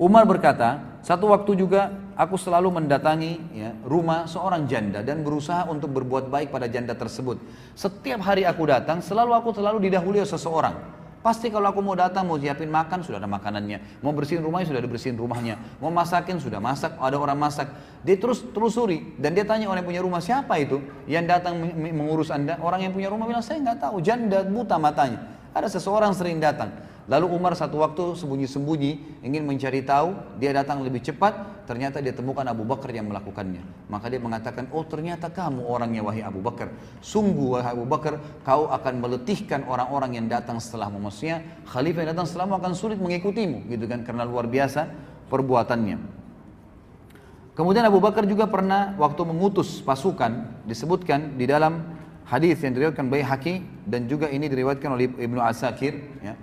Umar berkata, satu waktu juga aku selalu mendatangi ya, rumah seorang janda dan berusaha untuk berbuat baik pada janda tersebut. Setiap hari aku datang, selalu aku selalu didahului seseorang. Pasti kalau aku mau datang, mau siapin makan, sudah ada makanannya. Mau bersihin rumahnya, sudah dibersihin rumahnya. Mau masakin, sudah masak, ada orang masak. Dia terus telusuri. Dan dia tanya orang yang punya rumah, siapa itu? Yang datang mengurus anda? Orang yang punya rumah bilang, saya nggak tahu. Janda buta matanya. Ada seseorang sering datang. Lalu Umar satu waktu sembunyi-sembunyi ingin mencari tahu, dia datang lebih cepat, ternyata dia temukan Abu Bakar yang melakukannya. Maka dia mengatakan, oh ternyata kamu orangnya wahai Abu Bakar. Sungguh wahai Abu Bakar, kau akan meletihkan orang-orang yang datang setelahmu. Maksudnya khalifah yang datang setelahmu akan sulit mengikutimu, gitu kan, karena luar biasa perbuatannya. Kemudian Abu Bakar juga pernah waktu mengutus pasukan disebutkan di dalam hadis yang diriwayatkan Baihaqi dan juga ini diriwayatkan oleh Ibnu Asakir ya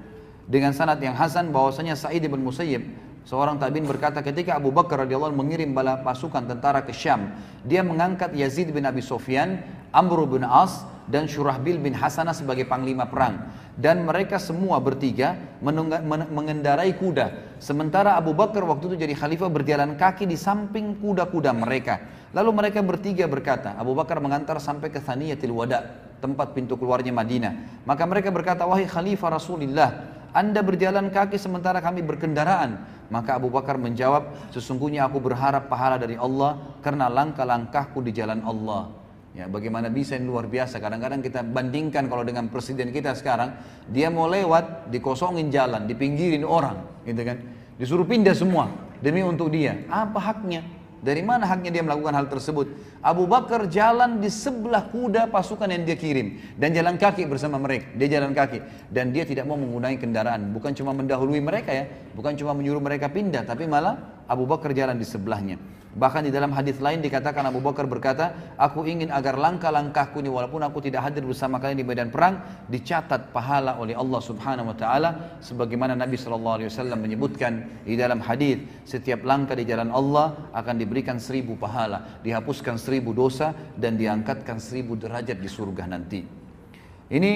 dengan sanad yang hasan bahwasanya Sa'id bin Musayyib seorang tabi'in berkata ketika Abu Bakar radhiyallahu mengirim bala pasukan tentara ke Syam, dia mengangkat Yazid bin Abi Sufyan, Amr bin As dan Syurahbil bin Hasanah sebagai panglima perang. Dan mereka semua bertiga mengendarai kuda. Sementara Abu Bakar waktu itu jadi khalifah berjalan kaki di samping kuda-kuda mereka. Lalu mereka bertiga berkata Abu Bakar mengantar sampai ke Thaniyatil Wada tempat pintu keluarnya Madinah. Maka mereka berkata wahai khalifah Rasulullah anda berjalan kaki sementara kami berkendaraan. Maka Abu Bakar menjawab, sesungguhnya aku berharap pahala dari Allah karena langkah-langkahku di jalan Allah. Ya, bagaimana bisa ini luar biasa. Kadang-kadang kita bandingkan kalau dengan presiden kita sekarang, dia mau lewat, dikosongin jalan, dipinggirin orang, gitu kan. Disuruh pindah semua demi untuk dia. Apa haknya? Dari mana haknya dia melakukan hal tersebut? Abu Bakar jalan di sebelah kuda pasukan yang dia kirim dan jalan kaki bersama mereka. Dia jalan kaki dan dia tidak mau menggunakan kendaraan. Bukan cuma mendahului mereka ya, bukan cuma menyuruh mereka pindah, tapi malah Abu Bakar jalan di sebelahnya. Bahkan di dalam hadis lain dikatakan Abu Bakar berkata, aku ingin agar langkah-langkahku ini walaupun aku tidak hadir bersama kalian di medan perang, dicatat pahala oleh Allah Subhanahu wa taala sebagaimana Nabi sallallahu alaihi wasallam menyebutkan di dalam hadis, setiap langkah di jalan Allah akan diberikan seribu pahala, dihapuskan seribu dosa dan diangkatkan seribu derajat di surga nanti. Ini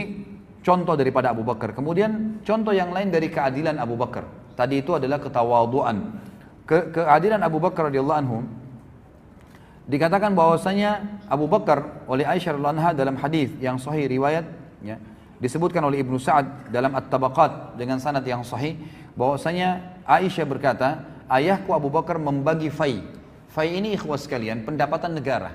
contoh daripada Abu Bakar. Kemudian contoh yang lain dari keadilan Abu Bakar. Tadi itu adalah ketawaduan ke keadilan Abu Bakar radhiyallahu anhu dikatakan bahwasanya Abu Bakar oleh Aisyah radhiyallahu dalam hadis yang sahih riwayat ya, disebutkan oleh Ibnu Sa'ad dalam At-Tabaqat dengan sanad yang sahih bahwasanya Aisyah berkata ayahku Abu Bakar membagi fai. Fai ini ikhwas sekalian pendapatan negara.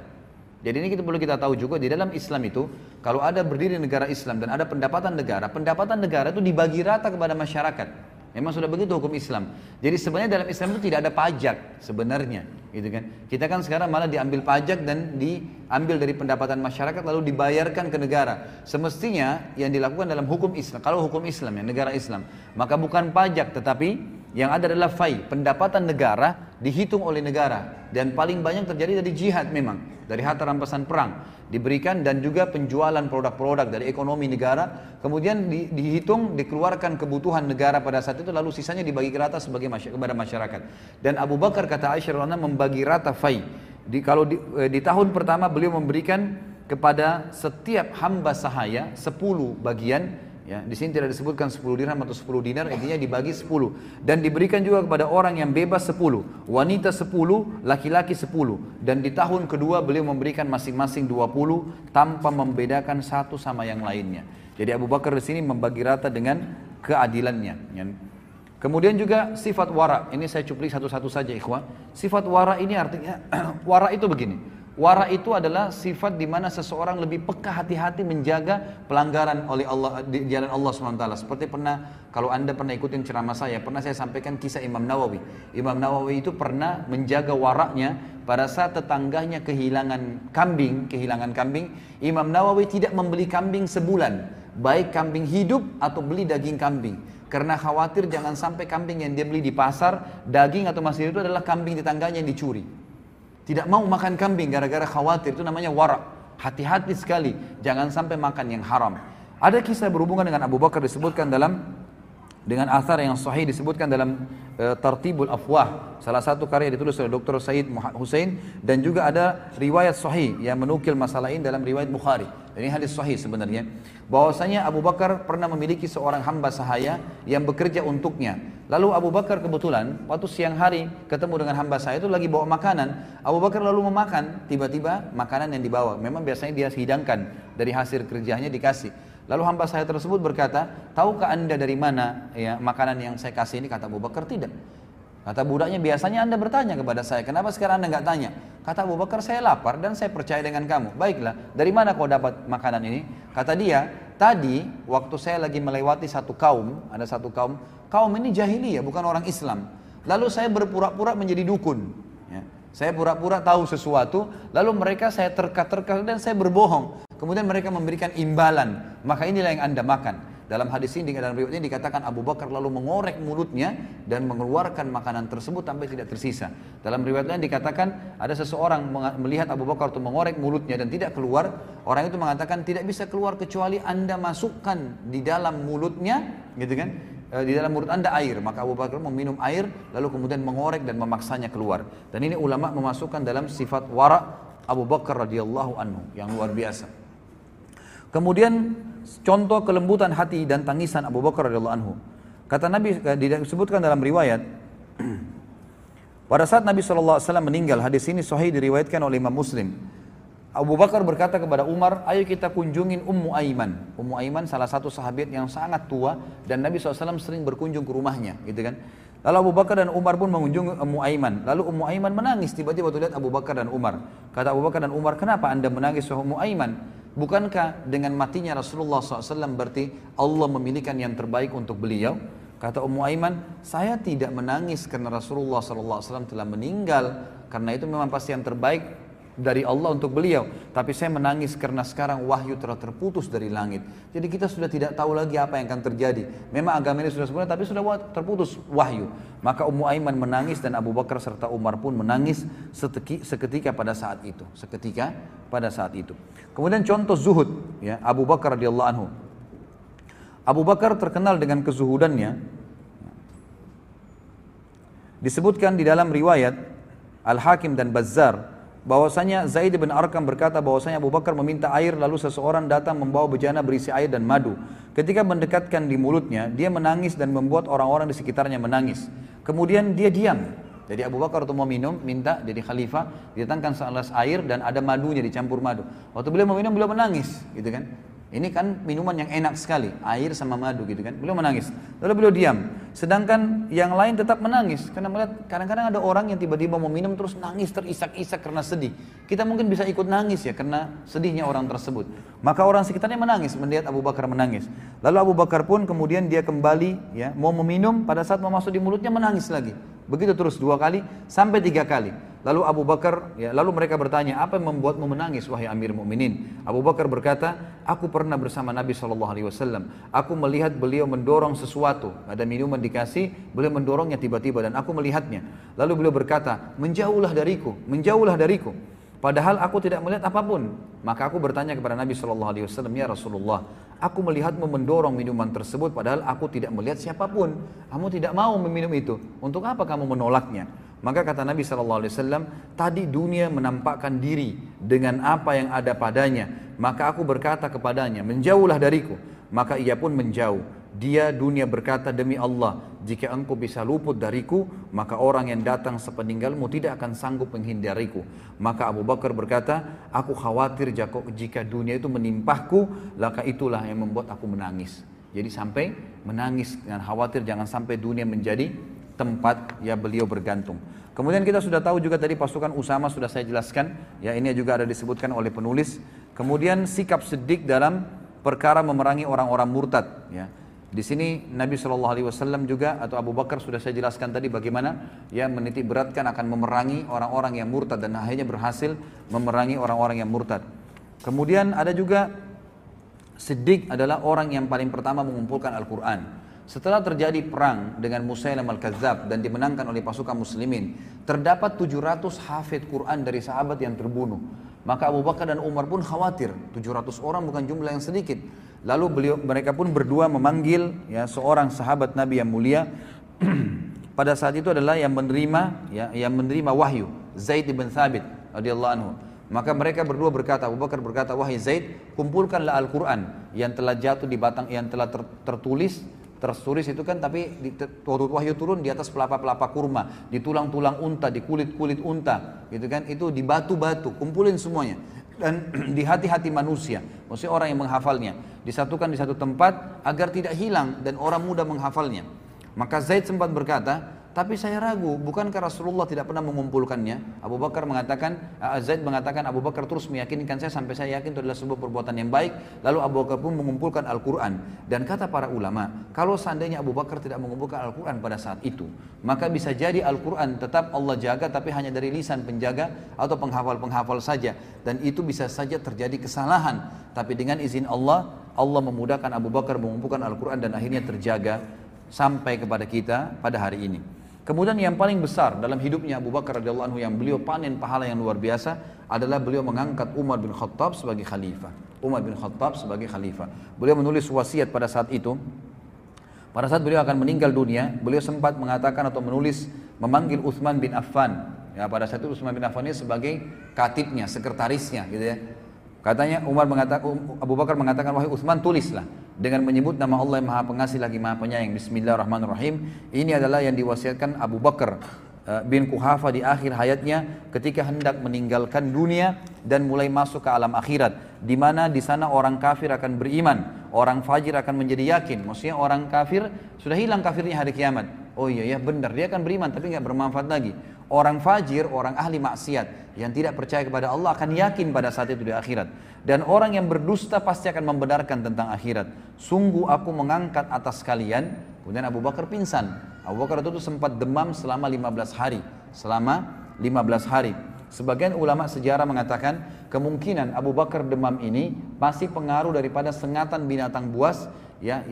Jadi ini kita perlu kita tahu juga di dalam Islam itu kalau ada berdiri negara Islam dan ada pendapatan negara pendapatan negara itu dibagi rata kepada masyarakat Memang sudah begitu hukum Islam. Jadi sebenarnya dalam Islam itu tidak ada pajak sebenarnya, gitu kan? Kita kan sekarang malah diambil pajak dan diambil dari pendapatan masyarakat lalu dibayarkan ke negara. Semestinya yang dilakukan dalam hukum Islam, kalau hukum Islam ya negara Islam, maka bukan pajak tetapi yang ada adalah fai, pendapatan negara dihitung oleh negara. Dan paling banyak terjadi dari jihad memang, dari harta rampasan perang diberikan dan juga penjualan produk-produk dari ekonomi negara. Kemudian di, dihitung dikeluarkan kebutuhan negara pada saat itu lalu sisanya dibagi rata sebagai masyarakat, kepada masyarakat. Dan Abu Bakar kata Aisyah membagi rata fai. Di, kalau di, eh, di tahun pertama beliau memberikan kepada setiap hamba sahaya 10 bagian Ya, di sini tidak disebutkan 10 dirham atau 10 dinar, intinya dibagi 10 dan diberikan juga kepada orang yang bebas 10, wanita 10, laki-laki 10 dan di tahun kedua beliau memberikan masing-masing 20 tanpa membedakan satu sama yang lainnya. Jadi Abu Bakar di sini membagi rata dengan keadilannya. Ya. Kemudian juga sifat wara, ini saya cuplik satu-satu saja ikhwah. Sifat wara ini artinya wara itu begini. Wara itu adalah sifat di mana seseorang lebih peka hati-hati menjaga pelanggaran oleh Allah di jalan Allah SWT. Seperti pernah kalau anda pernah ikutin ceramah saya, pernah saya sampaikan kisah Imam Nawawi. Imam Nawawi itu pernah menjaga waraknya pada saat tetangganya kehilangan kambing, kehilangan kambing. Imam Nawawi tidak membeli kambing sebulan. baik kambing hidup atau beli daging kambing. Karena khawatir jangan sampai kambing yang dia beli di pasar, daging atau masih itu adalah kambing tetangganya yang dicuri. Tidak mau makan kambing gara-gara khawatir, itu namanya warak. Hati-hati sekali, jangan sampai makan yang haram. Ada kisah berhubungan dengan Abu Bakar disebutkan dalam dengan asar yang sahih disebutkan dalam uh, Tartibul Afwah. Salah satu karya ditulis oleh Dr. Said Hussein dan juga ada riwayat sahih yang menukil masalah ini dalam riwayat Bukhari. Ini hadis sahih sebenarnya. Bahwasanya Abu Bakar pernah memiliki seorang hamba sahaya yang bekerja untuknya. Lalu Abu Bakar kebetulan waktu siang hari ketemu dengan hamba sahaya itu lagi bawa makanan. Abu Bakar lalu memakan tiba-tiba makanan yang dibawa. Memang biasanya dia hidangkan dari hasil kerjanya dikasih Lalu hamba saya tersebut berkata, tahukah anda dari mana ya makanan yang saya kasih ini? Kata Abu Bakar, tidak. Kata budaknya, biasanya anda bertanya kepada saya, kenapa sekarang anda nggak tanya? Kata Abu Bakar, saya lapar dan saya percaya dengan kamu. Baiklah, dari mana kau dapat makanan ini? Kata dia, tadi waktu saya lagi melewati satu kaum, ada satu kaum, kaum ini jahiliyah, bukan orang Islam. Lalu saya berpura-pura menjadi dukun. Ya. Saya pura-pura tahu sesuatu, lalu mereka saya terka-terka dan saya berbohong. Kemudian mereka memberikan imbalan, maka inilah yang anda makan. Dalam hadis ini, dalam riwayat ini dikatakan Abu Bakar lalu mengorek mulutnya dan mengeluarkan makanan tersebut sampai tidak tersisa. Dalam riwayat lain dikatakan ada seseorang melihat Abu Bakar itu mengorek mulutnya dan tidak keluar. Orang itu mengatakan tidak bisa keluar kecuali anda masukkan di dalam mulutnya, gitu kan? Eh, di dalam mulut anda air maka Abu Bakar meminum air lalu kemudian mengorek dan memaksanya keluar dan ini ulama memasukkan dalam sifat warak Abu Bakar radhiyallahu anhu yang luar biasa Kemudian contoh kelembutan hati dan tangisan Abu Bakar radhiyallahu anhu. Kata Nabi eh, disebutkan dalam riwayat pada saat Nabi SAW meninggal, hadis ini sahih diriwayatkan oleh Imam Muslim. Abu Bakar berkata kepada Umar, ayo kita kunjungin Ummu Aiman. Ummu Aiman salah satu sahabat yang sangat tua dan Nabi SAW sering berkunjung ke rumahnya, gitu kan. Lalu Abu Bakar dan Umar pun mengunjungi Ummu Aiman. Lalu Ummu Aiman menangis tiba-tiba waktu lihat Abu Bakar dan Umar. Kata Abu Bakar dan Umar, kenapa anda menangis Ummu Aiman? Bukankah dengan matinya Rasulullah SAW berarti Allah memilihkan yang terbaik untuk beliau? Kata Ummu Aiman, saya tidak menangis karena Rasulullah SAW telah meninggal. Karena itu memang pasti yang terbaik dari Allah untuk beliau. Tapi saya menangis karena sekarang wahyu telah terputus dari langit. Jadi kita sudah tidak tahu lagi apa yang akan terjadi. Memang agama ini sudah sempurna tapi sudah terputus wahyu. Maka Ummu Aiman menangis dan Abu Bakar serta Umar pun menangis seketika pada saat itu. Seketika pada saat itu. Kemudian contoh zuhud ya Abu Bakar radhiyallahu anhu. Abu Bakar terkenal dengan kezuhudannya. Disebutkan di dalam riwayat Al-Hakim dan Bazzar bahwasanya Zaid bin Arkam berkata bahwasanya Abu Bakar meminta air lalu seseorang datang membawa bejana berisi air dan madu. Ketika mendekatkan di mulutnya, dia menangis dan membuat orang-orang di sekitarnya menangis. Kemudian dia diam. Jadi Abu Bakar untuk mau minum, minta jadi khalifah, didatangkan segelas air dan ada madunya dicampur madu. Waktu beliau mau minum, beliau menangis, gitu kan? Ini kan minuman yang enak sekali, air sama madu gitu kan. Beliau menangis. Lalu beliau diam. Sedangkan yang lain tetap menangis karena melihat kadang-kadang ada orang yang tiba-tiba mau minum terus nangis terisak-isak karena sedih. Kita mungkin bisa ikut nangis ya karena sedihnya orang tersebut. Maka orang sekitarnya menangis melihat Abu Bakar menangis. Lalu Abu Bakar pun kemudian dia kembali ya mau meminum pada saat mau masuk di mulutnya menangis lagi. Begitu terus dua kali sampai tiga kali. Lalu Abu Bakar, ya, lalu mereka bertanya, apa yang membuatmu menangis wahai Amir Mukminin? Abu Bakar berkata, aku pernah bersama Nabi Shallallahu Alaihi Wasallam. Aku melihat beliau mendorong sesuatu, ada minuman dikasih, beliau mendorongnya tiba-tiba dan aku melihatnya. Lalu beliau berkata, menjauhlah dariku, menjauhlah dariku. Padahal aku tidak melihat apa pun. Maka aku bertanya kepada Nabi Shallallahu Alaihi Wasallam, ya Rasulullah, aku melihatmu mendorong minuman tersebut, padahal aku tidak melihat siapa pun. Kamu tidak mau meminum itu. Untuk apa kamu menolaknya? Maka kata Nabi SAW, tadi dunia menampakkan diri dengan apa yang ada padanya. Maka aku berkata kepadanya, menjauhlah dariku. Maka ia pun menjauh. Dia dunia berkata demi Allah, jika engkau bisa luput dariku, maka orang yang datang sepeninggalmu tidak akan sanggup menghindariku. Maka Abu Bakar berkata, aku khawatir jika dunia itu menimpahku, laka itulah yang membuat aku menangis. Jadi sampai menangis dengan khawatir jangan sampai dunia menjadi tempat ya beliau bergantung. Kemudian kita sudah tahu juga tadi pasukan Usama sudah saya jelaskan, ya ini juga ada disebutkan oleh penulis. Kemudian sikap sedik dalam perkara memerangi orang-orang murtad, ya. Di sini Nabi Shallallahu Alaihi Wasallam juga atau Abu Bakar sudah saya jelaskan tadi bagaimana ya menitik beratkan akan memerangi orang-orang yang murtad dan akhirnya berhasil memerangi orang-orang yang murtad. Kemudian ada juga Siddiq adalah orang yang paling pertama mengumpulkan Al-Quran. Setelah terjadi perang dengan Musailam al-Kadzab dan dimenangkan oleh pasukan muslimin, terdapat 700 hafid Quran dari sahabat yang terbunuh. Maka Abu Bakar dan Umar pun khawatir, 700 orang bukan jumlah yang sedikit. Lalu beliau mereka pun berdua memanggil ya seorang sahabat Nabi yang mulia pada saat itu adalah yang menerima ya yang menerima wahyu, Zaid bin Thabit radhiyallahu anhu. Maka mereka berdua berkata, Abu Bakar berkata, wahai Zaid, kumpulkanlah Al-Quran yang telah jatuh di batang, yang telah ter, tertulis tertulis itu kan tapi di, waktu wahyu turun di atas pelapa-pelapa kurma, di tulang-tulang unta, di kulit-kulit unta, gitu kan? Itu di batu-batu, kumpulin semuanya dan di hati-hati manusia, maksudnya orang yang menghafalnya, disatukan di satu tempat agar tidak hilang dan orang mudah menghafalnya. Maka Zaid sempat berkata, tapi saya ragu, bukankah Rasulullah tidak pernah mengumpulkannya? Abu Bakar mengatakan, uh, Zaid mengatakan Abu Bakar terus meyakinkan saya sampai saya yakin itu adalah sebuah perbuatan yang baik. Lalu Abu Bakar pun mengumpulkan Al-Quran. Dan kata para ulama, kalau seandainya Abu Bakar tidak mengumpulkan Al-Quran pada saat itu, maka bisa jadi Al-Quran tetap Allah jaga tapi hanya dari lisan penjaga atau penghafal-penghafal saja. Dan itu bisa saja terjadi kesalahan. Tapi dengan izin Allah, Allah memudahkan Abu Bakar mengumpulkan Al-Quran dan akhirnya terjaga sampai kepada kita pada hari ini. Kemudian yang paling besar dalam hidupnya Abu Bakar radhiyallahu anhu yang beliau panen pahala yang luar biasa adalah beliau mengangkat Umar bin Khattab sebagai khalifah. Umar bin Khattab sebagai khalifah. Beliau menulis wasiat pada saat itu. Pada saat beliau akan meninggal dunia, beliau sempat mengatakan atau menulis memanggil Utsman bin Affan. Ya, pada saat itu Utsman bin Affan ini sebagai katibnya, sekretarisnya gitu ya. Katanya Umar mengatakan Abu Bakar mengatakan wahai Utsman tulislah dengan menyebut nama Allah yang Maha Pengasih lagi Maha Penyayang. Bismillahirrahmanirrahim. Ini adalah yang diwasiatkan Abu Bakar eh, bin Kuhafa di akhir hayatnya ketika hendak meninggalkan dunia dan mulai masuk ke alam akhirat di mana di sana orang kafir akan beriman, orang fajir akan menjadi yakin. Maksudnya orang kafir sudah hilang kafirnya hari kiamat. Oh iya ya benar dia akan beriman tapi nggak bermanfaat lagi. Orang fajir, orang ahli maksiat yang tidak percaya kepada Allah akan yakin pada saat itu di akhirat. Dan orang yang berdusta pasti akan membenarkan tentang akhirat. Sungguh aku mengangkat atas kalian. Kemudian Abu Bakar pingsan. Abu Bakar itu sempat demam selama 15 hari. Selama 15 hari. Sebagian ulama sejarah mengatakan kemungkinan Abu Bakar demam ini pasti pengaruh daripada sengatan binatang buas ya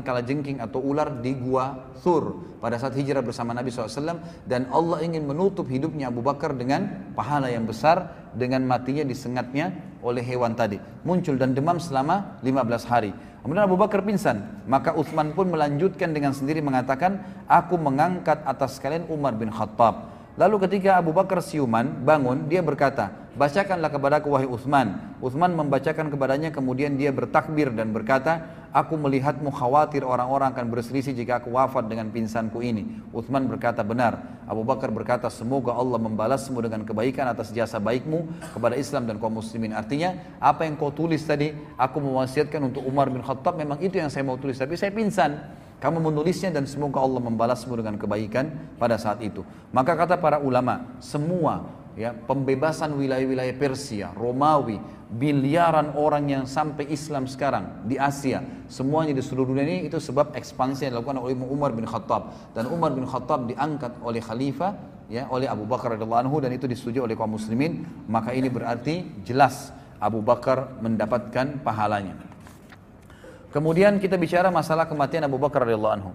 kala jengking atau ular di gua Thur pada saat hijrah bersama Nabi SAW dan Allah ingin menutup hidupnya Abu Bakar dengan pahala yang besar dengan matinya disengatnya oleh hewan tadi. Muncul dan demam selama 15 hari. Kemudian Abu Bakar pingsan. Maka Uthman pun melanjutkan dengan sendiri mengatakan aku mengangkat atas kalian Umar bin Khattab. Lalu ketika Abu Bakar siuman bangun, dia berkata, bacakanlah kepadaku wahai Uthman. Uthman membacakan kepadanya kemudian dia bertakbir dan berkata, aku melihatmu khawatir orang-orang akan berselisih jika aku wafat dengan pingsanku ini. Uthman berkata benar. Abu Bakar berkata, semoga Allah membalasmu dengan kebaikan atas jasa baikmu kepada Islam dan kaum muslimin. Artinya, apa yang kau tulis tadi, aku mewasiatkan untuk Umar bin Khattab, memang itu yang saya mau tulis, tapi saya pingsan. Kamu menulisnya dan semoga Allah membalasmu dengan kebaikan pada saat itu. Maka kata para ulama, semua ya pembebasan wilayah-wilayah Persia, Romawi, biliaran orang yang sampai Islam sekarang di Asia, semuanya di seluruh dunia ini itu sebab ekspansi yang dilakukan oleh Umar bin Khattab dan Umar bin Khattab diangkat oleh khalifah ya oleh Abu Bakar radhiyallahu anhu dan itu disetujui oleh kaum muslimin, maka ini berarti jelas Abu Bakar mendapatkan pahalanya. Kemudian kita bicara masalah kematian Abu Bakar radhiyallahu anhu.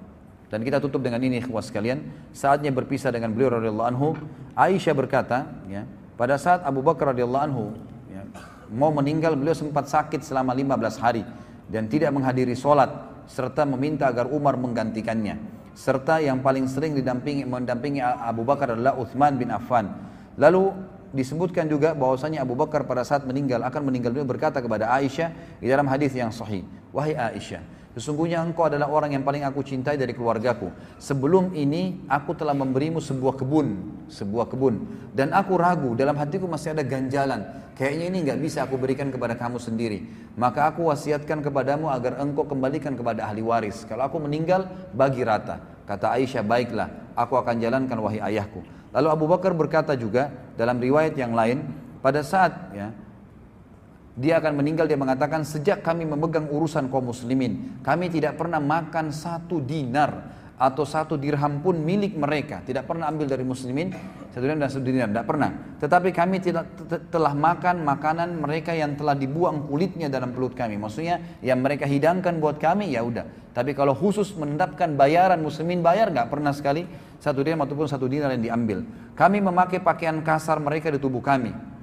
Dan kita tutup dengan ini ikhwas sekalian, saatnya berpisah dengan beliau radhiyallahu anhu, Aisyah berkata, ya, pada saat Abu Bakar radhiyallahu anhu ya, mau meninggal, beliau sempat sakit selama 15 hari dan tidak menghadiri sholat serta meminta agar Umar menggantikannya. Serta yang paling sering didampingi mendampingi Abu Bakar adalah Uthman bin Affan. Lalu disebutkan juga bahwasanya Abu Bakar pada saat meninggal akan meninggal beliau berkata kepada Aisyah di dalam hadis yang sahih. Wahai Aisyah, sesungguhnya engkau adalah orang yang paling aku cintai dari keluargaku. Sebelum ini aku telah memberimu sebuah kebun, sebuah kebun. Dan aku ragu, dalam hatiku masih ada ganjalan. Kayaknya ini nggak bisa aku berikan kepada kamu sendiri. Maka aku wasiatkan kepadamu agar engkau kembalikan kepada ahli waris. Kalau aku meninggal, bagi rata. Kata Aisyah, baiklah, aku akan jalankan wahai ayahku. Lalu Abu Bakar berkata juga dalam riwayat yang lain, pada saat ya, dia akan meninggal dia mengatakan sejak kami memegang urusan kaum muslimin kami tidak pernah makan satu dinar atau satu dirham pun milik mereka. Tidak pernah ambil dari muslimin satu dirham dan satu dirham, tidak pernah. Tetapi kami tidak telah makan makanan mereka yang telah dibuang kulitnya dalam perut kami. Maksudnya yang mereka hidangkan buat kami ya udah. Tapi kalau khusus menetapkan bayaran muslimin bayar nggak pernah sekali satu dirham ataupun satu dinar yang diambil. Kami memakai pakaian kasar mereka di tubuh kami.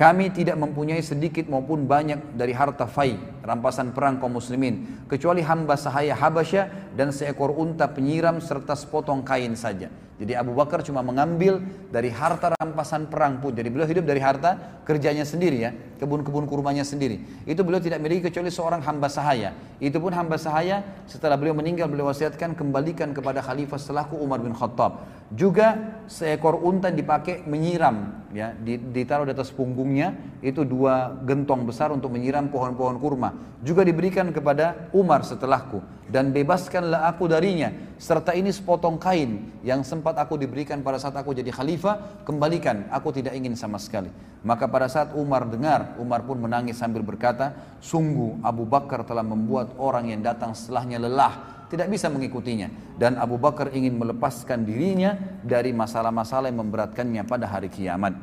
Kami tidak mempunyai sedikit maupun banyak dari harta fai, rampasan perang kaum muslimin, kecuali hamba sahaya Habasyah dan seekor unta penyiram serta sepotong kain saja. Jadi Abu Bakar cuma mengambil dari harta rampasan perang pun. Jadi beliau hidup dari harta kerjanya sendiri ya, kebun-kebun kurmanya sendiri. Itu beliau tidak miliki kecuali seorang hamba sahaya. Itu pun hamba sahaya setelah beliau meninggal beliau wasiatkan kembalikan kepada khalifah selaku Umar bin Khattab. Juga seekor unta dipakai menyiram ya, ditaruh di atas punggungnya itu dua gentong besar untuk menyiram pohon-pohon kurma. Juga diberikan kepada Umar setelahku. Dan bebaskanlah aku darinya serta ini sepotong kain yang sempat aku diberikan pada saat aku jadi khalifah kembalikan aku tidak ingin sama sekali. Maka pada saat Umar dengar Umar pun menangis sambil berkata sungguh Abu Bakar telah membuat orang yang datang setelahnya lelah tidak bisa mengikutinya. Dan Abu Bakar ingin melepaskan dirinya dari masalah-masalah yang memberatkannya pada hari kiamat.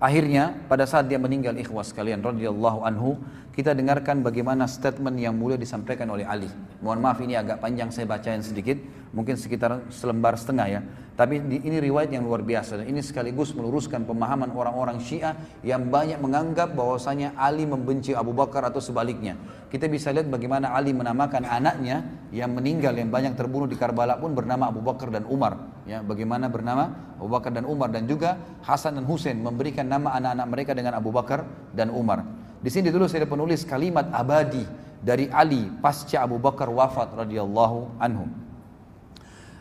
Akhirnya pada saat dia meninggal ikhwas kalian radhiyallahu anhu kita dengarkan bagaimana statement yang mulia disampaikan oleh Ali. Mohon maaf ini agak panjang saya bacain sedikit, mungkin sekitar selembar setengah ya. Tapi ini riwayat yang luar biasa dan ini sekaligus meluruskan pemahaman orang-orang Syiah yang banyak menganggap bahwasanya Ali membenci Abu Bakar atau sebaliknya. Kita bisa lihat bagaimana Ali menamakan anaknya yang meninggal yang banyak terbunuh di Karbala pun bernama Abu Bakar dan Umar. Ya, bagaimana bernama Abu Bakar dan Umar dan juga Hasan dan Husain memberikan nama anak-anak mereka dengan Abu Bakar dan Umar. Di sini dulu saya penulis kalimat abadi dari Ali pasca Abu Bakar wafat radhiyallahu anhu.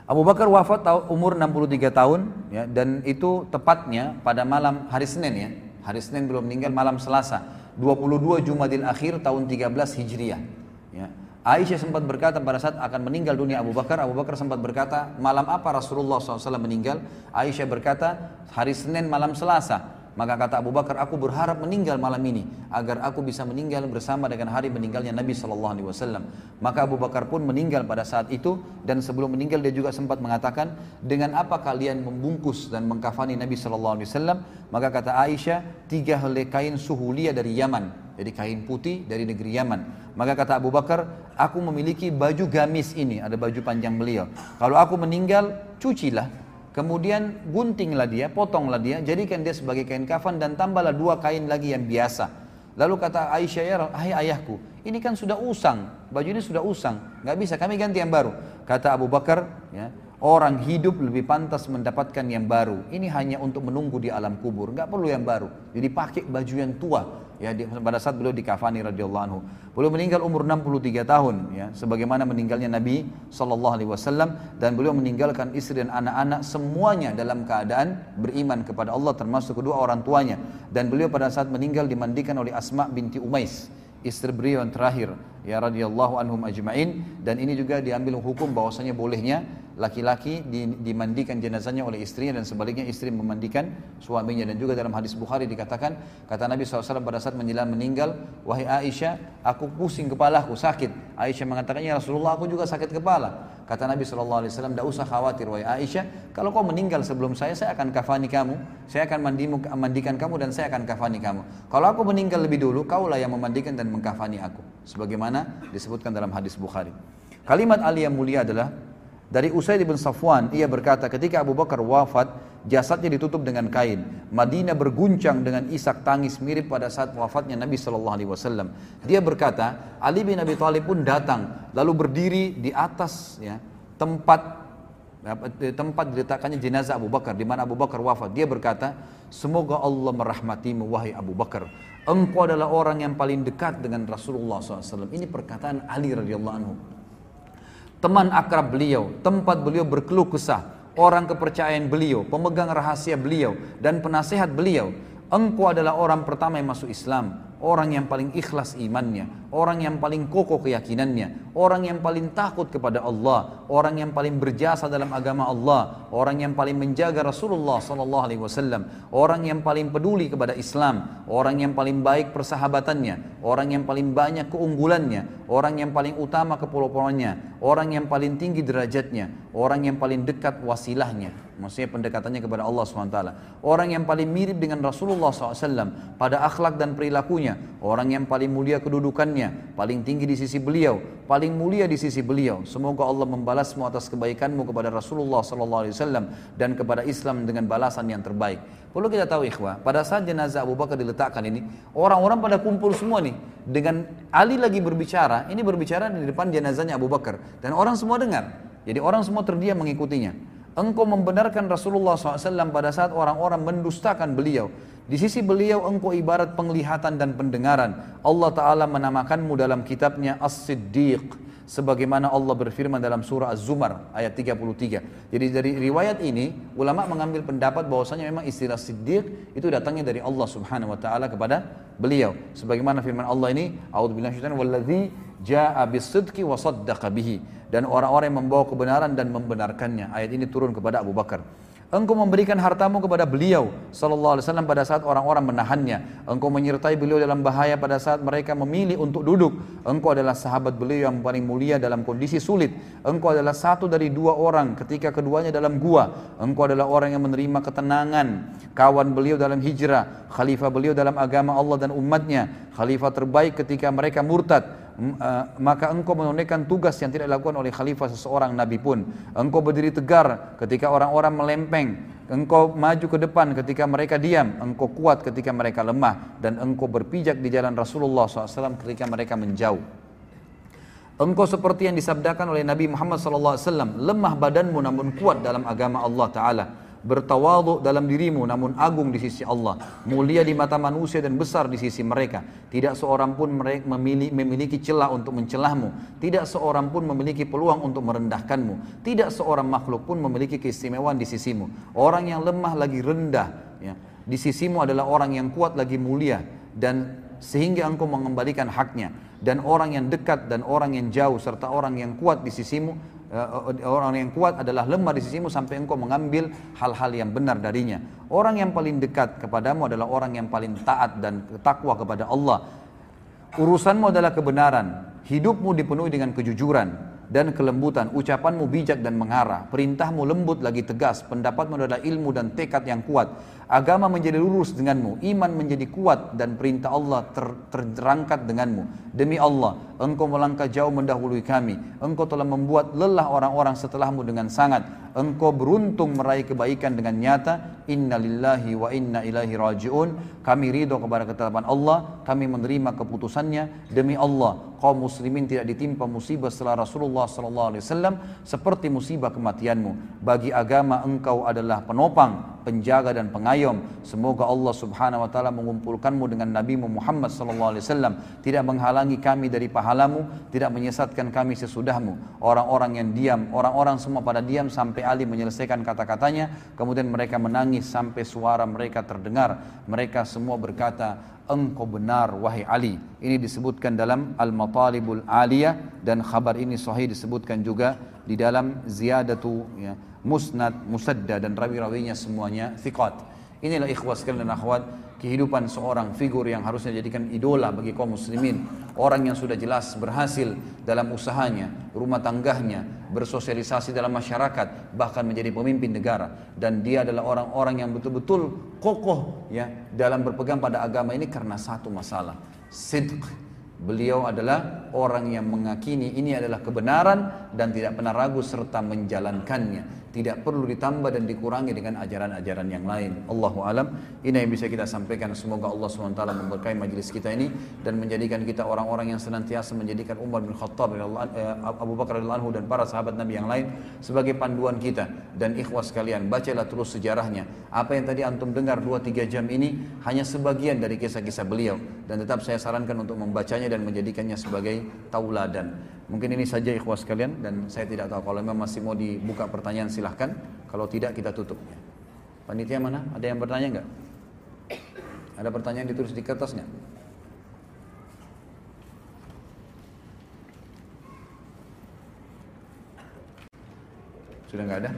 Abu Bakar wafat umur 63 tahun ya, dan itu tepatnya pada malam hari Senin ya. Hari Senin belum meninggal malam Selasa 22 Jumadil Akhir tahun 13 Hijriah. Ya. Aisyah sempat berkata pada saat akan meninggal dunia Abu Bakar, Abu Bakar sempat berkata, malam apa Rasulullah SAW meninggal? Aisyah berkata, hari Senin malam Selasa. Maka kata Abu Bakar, aku berharap meninggal malam ini agar aku bisa meninggal bersama dengan hari meninggalnya Nabi Shallallahu Alaihi Wasallam. Maka Abu Bakar pun meninggal pada saat itu dan sebelum meninggal dia juga sempat mengatakan, dengan apa kalian membungkus dan mengkafani Nabi Shallallahu Alaihi Wasallam? Maka kata Aisyah, tiga helai kain suhulia dari Yaman, jadi kain putih dari negeri Yaman. Maka kata Abu Bakar, aku memiliki baju gamis ini, ada baju panjang beliau. Kalau aku meninggal, cucilah Kemudian guntinglah dia, potonglah dia, jadikan dia sebagai kain kafan dan tambahlah dua kain lagi yang biasa. Lalu kata Aisyah ya, hai ayahku, ini kan sudah usang, baju ini sudah usang, nggak bisa, kami ganti yang baru. Kata Abu Bakar, ya, orang hidup lebih pantas mendapatkan yang baru. Ini hanya untuk menunggu di alam kubur, nggak perlu yang baru. Jadi pakai baju yang tua, ya di, pada saat beliau dikafani radhiyallahu anhu. Beliau meninggal umur 63 tahun ya, sebagaimana meninggalnya Nabi sallallahu alaihi wasallam dan beliau meninggalkan istri dan anak-anak semuanya dalam keadaan beriman kepada Allah termasuk kedua orang tuanya dan beliau pada saat meninggal dimandikan oleh Asma binti Umais istri beliau yang terakhir ya radhiyallahu anhum ajmain dan ini juga diambil hukum bahwasanya bolehnya laki-laki dimandikan jenazahnya oleh istrinya dan sebaliknya istri memandikan suaminya. Dan juga dalam hadis Bukhari dikatakan kata Nabi SAW pada saat menjelang meninggal wahai Aisyah aku pusing kepalaku sakit. Aisyah mengatakan ya Rasulullah aku juga sakit kepala. Kata Nabi SAW tidak usah khawatir wahai Aisyah. Kalau kau meninggal sebelum saya saya akan kafani kamu. Saya akan mandimu, mandikan kamu dan saya akan kafani kamu. Kalau aku meninggal lebih dulu kaulah yang memandikan dan mengkafani aku. Sebagaimana disebutkan dalam hadis Bukhari. Kalimat Ali yang mulia adalah dari Usaid bin Safwan, ia berkata ketika Abu Bakar wafat, jasadnya ditutup dengan kain. Madinah berguncang dengan isak tangis mirip pada saat wafatnya Nabi Shallallahu Alaihi Wasallam. Dia berkata, Ali bin Abi Thalib pun datang, lalu berdiri di atas ya, tempat tempat diletakkannya jenazah Abu Bakar, di mana Abu Bakar wafat. Dia berkata, semoga Allah merahmatimu wahai Abu Bakar. Engkau adalah orang yang paling dekat dengan Rasulullah SAW. Ini perkataan Ali radhiyallahu anhu teman akrab beliau, tempat beliau berkeluh kesah, orang kepercayaan beliau, pemegang rahasia beliau, dan penasehat beliau. Engkau adalah orang pertama yang masuk Islam orang yang paling ikhlas imannya, orang yang paling kokoh keyakinannya, orang yang paling takut kepada Allah, orang yang paling berjasa dalam agama Allah, orang yang paling menjaga Rasulullah sallallahu alaihi wasallam, orang yang paling peduli kepada Islam, orang yang paling baik persahabatannya, orang yang paling banyak keunggulannya, orang yang paling utama kepulauannya, orang yang paling tinggi derajatnya, orang yang paling dekat wasilahnya, maksudnya pendekatannya kepada Allah SWT, orang yang paling mirip dengan Rasulullah SAW pada akhlak dan perilakunya, orang yang paling mulia kedudukannya, paling tinggi di sisi beliau, paling mulia di sisi beliau. Semoga Allah membalasmu atas kebaikanmu kepada Rasulullah SAW dan kepada Islam dengan balasan yang terbaik. Perlu kita tahu ikhwah, pada saat jenazah Abu Bakar diletakkan ini, orang-orang pada kumpul semua nih. Dengan Ali lagi berbicara, ini berbicara di depan jenazahnya Abu Bakar. Dan orang semua dengar. Jadi orang semua terdiam mengikutinya. Engkau membenarkan Rasulullah SAW pada saat orang-orang mendustakan beliau. Di sisi beliau engkau ibarat penglihatan dan pendengaran. Allah Ta'ala menamakanmu dalam kitabnya As-Siddiq sebagaimana Allah berfirman dalam surah Az-Zumar ayat 33. Jadi dari riwayat ini ulama mengambil pendapat bahwasanya memang istilah siddiq itu datangnya dari Allah Subhanahu wa taala kepada beliau. Sebagaimana firman Allah ini, a'udzubillahi jaa bis-sidqi wa dan orang-orang yang membawa kebenaran dan membenarkannya. Ayat ini turun kepada Abu Bakar. Engkau memberikan hartamu kepada beliau sallallahu alaihi wasallam pada saat orang-orang menahannya. Engkau menyertai beliau dalam bahaya pada saat mereka memilih untuk duduk. Engkau adalah sahabat beliau yang paling mulia dalam kondisi sulit. Engkau adalah satu dari dua orang ketika keduanya dalam gua. Engkau adalah orang yang menerima ketenangan. Kawan beliau dalam hijrah, khalifah beliau dalam agama Allah dan umatnya, khalifah terbaik ketika mereka murtad maka engkau menunaikan tugas yang tidak dilakukan oleh khalifah seseorang nabi pun. Engkau berdiri tegar ketika orang-orang melempeng. Engkau maju ke depan ketika mereka diam. Engkau kuat ketika mereka lemah. Dan engkau berpijak di jalan Rasulullah SAW ketika mereka menjauh. Engkau seperti yang disabdakan oleh Nabi Muhammad SAW. Lemah badanmu namun kuat dalam agama Allah Ta'ala bertawadhu dalam dirimu namun agung di sisi Allah, mulia di mata manusia dan besar di sisi mereka. Tidak seorang pun memiliki, memiliki celah untuk mencelahmu, tidak seorang pun memiliki peluang untuk merendahkanmu, tidak seorang makhluk pun memiliki keistimewaan di sisimu. Orang yang lemah lagi rendah, ya, di sisimu adalah orang yang kuat lagi mulia dan sehingga engkau mengembalikan haknya dan orang yang dekat dan orang yang jauh serta orang yang kuat di sisimu orang yang kuat adalah lemah di sisimu sampai engkau mengambil hal-hal yang benar darinya. Orang yang paling dekat kepadamu adalah orang yang paling taat dan takwa kepada Allah. Urusanmu adalah kebenaran, hidupmu dipenuhi dengan kejujuran dan kelembutan, ucapanmu bijak dan mengarah, perintahmu lembut lagi tegas, pendapatmu adalah ilmu dan tekad yang kuat. Agama menjadi lurus denganmu, iman menjadi kuat dan perintah Allah ter, denganmu. Demi Allah, engkau melangkah jauh mendahului kami. Engkau telah membuat lelah orang-orang setelahmu dengan sangat. Engkau beruntung meraih kebaikan dengan nyata. Inna lillahi wa inna ilahi raji'un. Kami ridho kepada ketetapan Allah. Kami menerima keputusannya. Demi Allah, kaum muslimin tidak ditimpa musibah setelah Rasulullah SAW seperti musibah kematianmu. Bagi agama engkau adalah penopang, penjaga dan pengayom. Semoga Allah Subhanahu wa taala mengumpulkanmu dengan Nabi Muhammad sallallahu alaihi wasallam, tidak menghalangi kami dari pahalamu, tidak menyesatkan kami sesudahmu. Orang-orang yang diam, orang-orang semua pada diam sampai Ali menyelesaikan kata-katanya, kemudian mereka menangis sampai suara mereka terdengar. Mereka semua berkata, engkau benar wahai Ali. Ini disebutkan dalam Al-Matalibul Aliyah dan khabar ini sahih disebutkan juga di dalam Ziyadatu ya, musnad, musadda dan rawi-rawinya semuanya thiqat. Inilah ikhwas sekalian dan akhwat kehidupan seorang figur yang harusnya dijadikan idola bagi kaum muslimin. Orang yang sudah jelas berhasil dalam usahanya, rumah tangganya, bersosialisasi dalam masyarakat, bahkan menjadi pemimpin negara. Dan dia adalah orang-orang yang betul-betul kokoh ya dalam berpegang pada agama ini karena satu masalah. Sidq, Beliau adalah orang yang mengakini ini adalah kebenaran dan tidak pernah ragu serta menjalankannya tidak perlu ditambah dan dikurangi dengan ajaran-ajaran yang lain. Allahu alam. Ini yang bisa kita sampaikan. Semoga Allah SWT memberkahi majelis kita ini dan menjadikan kita orang-orang yang senantiasa menjadikan Umar bin Khattab eh, Abu Bakar radhiyallahu dan para sahabat Nabi yang lain sebagai panduan kita dan ikhwas kalian bacalah terus sejarahnya. Apa yang tadi antum dengar 2 3 jam ini hanya sebagian dari kisah-kisah beliau dan tetap saya sarankan untuk membacanya dan menjadikannya sebagai tauladan. Mungkin ini saja ikhwas sekalian dan saya tidak tahu kalau memang masih mau dibuka pertanyaan silahkan. Kalau tidak kita tutup. Panitia mana? Ada yang bertanya enggak? Ada pertanyaan ditulis di kertas enggak? Sudah enggak ada?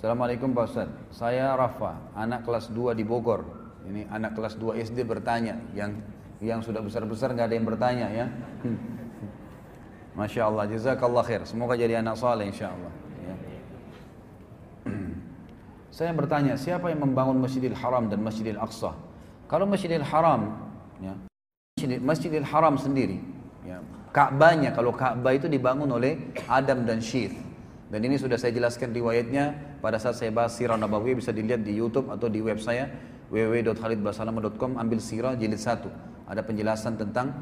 Assalamualaikum Pak Ustaz. Saya Rafa, anak kelas 2 di Bogor. Ini anak kelas 2 SD bertanya, yang yang sudah besar-besar nggak ada yang bertanya ya. Masya Allah, jazakallah khair. Semoga jadi anak soleh insya Allah. Ya. Saya bertanya, siapa yang membangun Masjidil Haram dan Masjidil Aqsa? Kalau Masjidil Haram, ya, Masjidil, Masjidil Haram sendiri, ya, Ka'bahnya, kalau Ka'bah itu dibangun oleh Adam dan Syith. Dan ini sudah saya jelaskan riwayatnya pada saat saya bahas Sirah Nabawi bisa dilihat di YouTube atau di web saya www.khalidbasalama.com ambil Sirah jilid 1. Ada penjelasan tentang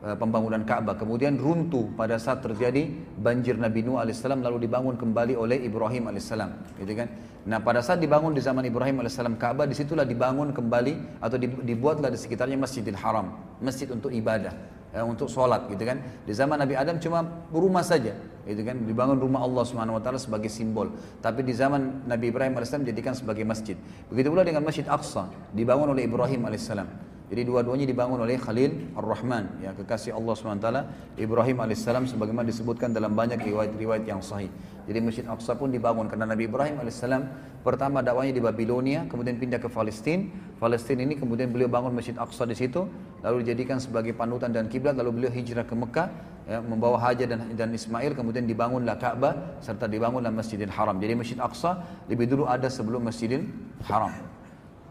uh, pembangunan Ka'bah. Kemudian runtuh pada saat terjadi banjir Nabi Nuh alaihissalam lalu dibangun kembali oleh Ibrahim alaihissalam, gitu kan? Nah, pada saat dibangun di zaman Ibrahim alaihissalam Ka'bah di situlah dibangun kembali atau dibuatlah di sekitarnya Masjidil Haram, masjid untuk ibadah ya, untuk sholat gitu kan. Di zaman Nabi Adam cuma rumah saja, gitu kan. Dibangun rumah Allah Subhanahu Wa Taala sebagai simbol. Tapi di zaman Nabi Ibrahim alaihissalam sebagai masjid. Begitu pula dengan Masjid Aqsa dibangun oleh Ibrahim alaihissalam. Jadi dua-duanya dibangun oleh Khalil Ar-Rahman, ya kekasih Allah SWT, Ibrahim alaihissalam sebagaimana disebutkan dalam banyak riwayat-riwayat yang sahih. Jadi Masjid Aqsa pun dibangun karena Nabi Ibrahim alaihissalam pertama dakwanya di Babilonia, kemudian pindah ke Palestina. Palestina ini kemudian beliau bangun Masjid Aqsa di situ, lalu dijadikan sebagai panutan dan kiblat, lalu beliau hijrah ke Mekah, ya, membawa Hajar dan, dan Ismail, kemudian dibangunlah Ka'bah serta dibangunlah Masjidil Haram. Jadi Masjid Aqsa lebih dulu ada sebelum Masjidil Haram.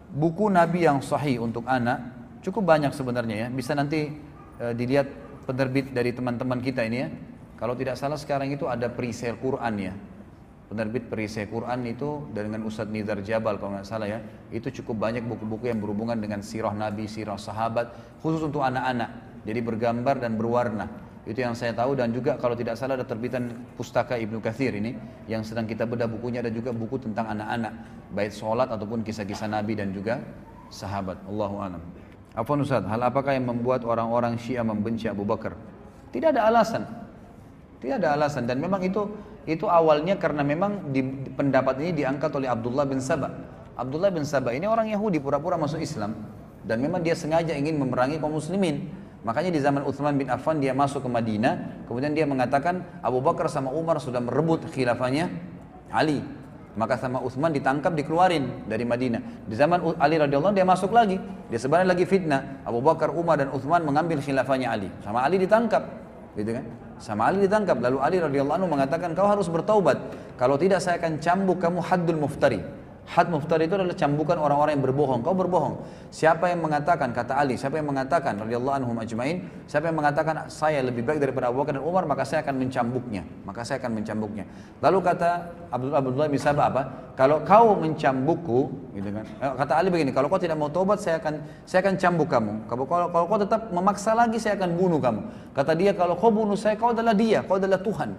Buku Nabi yang sahih untuk anak Cukup banyak sebenarnya ya. Bisa nanti e, dilihat penerbit dari teman-teman kita ini ya. Kalau tidak salah sekarang itu ada perisai Quran ya. Penerbit perisai Quran itu dengan Ustadz Nizar Jabal kalau nggak salah ya. Itu cukup banyak buku-buku yang berhubungan dengan sirah Nabi, sirah sahabat. Khusus untuk anak-anak. Jadi bergambar dan berwarna. Itu yang saya tahu dan juga kalau tidak salah ada terbitan pustaka Ibnu Kathir ini yang sedang kita bedah bukunya ada juga buku tentang anak-anak baik sholat ataupun kisah-kisah Nabi dan juga sahabat. Allahu. Apa Ustaz, hal apakah yang membuat orang-orang Syiah membenci Abu Bakar? Tidak ada alasan. Tidak ada alasan dan memang itu itu awalnya karena memang di, pendapat ini diangkat oleh Abdullah bin Sabah. Abdullah bin Sabah ini orang Yahudi pura-pura masuk Islam dan memang dia sengaja ingin memerangi kaum muslimin. Makanya di zaman Uthman bin Affan dia masuk ke Madinah, kemudian dia mengatakan Abu Bakar sama Umar sudah merebut khilafahnya Ali. Maka sama Utsman ditangkap dikeluarin dari Madinah. Di zaman Ali radhiyallahu dia masuk lagi. Dia sebenarnya lagi fitnah. Abu Bakar, Umar dan Utsman mengambil khilafahnya Ali. Sama Ali ditangkap. Gitu kan? Sama Ali ditangkap. Lalu Ali radhiyallahu mengatakan kau harus bertaubat. Kalau tidak saya akan cambuk kamu haddul muftari. Had muftari itu adalah cambukan orang-orang yang berbohong. Kau berbohong. Siapa yang mengatakan, kata Ali, siapa yang mengatakan, radhiyallahu anhum ajmain, siapa yang mengatakan saya lebih baik daripada Abu Bakar dan Umar, maka saya akan mencambuknya. Maka saya akan mencambuknya. Lalu kata Abdul Abdullah bin Sabah apa? Kalau kau mencambukku, gitu kan? Eh, kata Ali begini, kalau kau tidak mau tobat, saya akan saya akan cambuk kamu. Kalau, kalau, kalau kau tetap memaksa lagi, saya akan bunuh kamu. Kata dia, kalau kau bunuh saya, kau adalah dia, kau adalah Tuhan.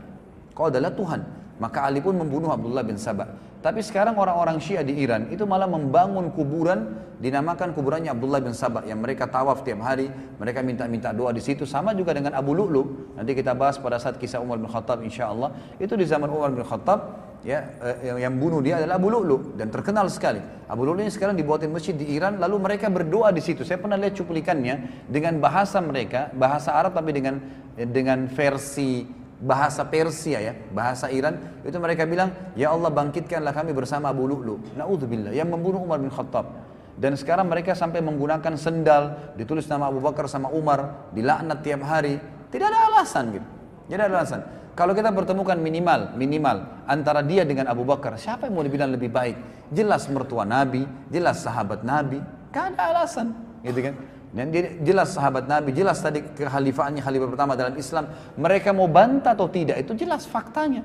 Kau adalah Tuhan. Maka Ali pun membunuh Abdullah bin Sabah. Tapi sekarang orang-orang Syiah di Iran itu malah membangun kuburan dinamakan kuburannya Abdullah bin Sabah yang mereka tawaf tiap hari, mereka minta-minta doa di situ sama juga dengan Abu Lu'lu. Nanti kita bahas pada saat kisah Umar bin Khattab insya Allah. Itu di zaman Umar bin Khattab ya eh, yang bunuh dia adalah Abu Lu'lu dan terkenal sekali. Abu Lu'lu ini sekarang dibuatin masjid di Iran lalu mereka berdoa di situ. Saya pernah lihat cuplikannya dengan bahasa mereka, bahasa Arab tapi dengan dengan versi bahasa Persia ya, bahasa Iran, itu mereka bilang, "Ya Allah bangkitkanlah kami bersama Abu Lu'lu." Naudzubillah, yang membunuh Umar bin Khattab. Dan sekarang mereka sampai menggunakan sendal, ditulis nama Abu Bakar sama Umar, dilaknat tiap hari. Tidak ada alasan gitu. Tidak ada alasan. Kalau kita pertemukan minimal, minimal antara dia dengan Abu Bakar, siapa yang mau dibilang lebih baik? Jelas mertua Nabi, jelas sahabat Nabi, gak ada alasan, gitu kan? Dan jelas sahabat Nabi, jelas tadi kekhalifaannya khalifah pertama dalam Islam. Mereka mau bantah atau tidak, itu jelas faktanya.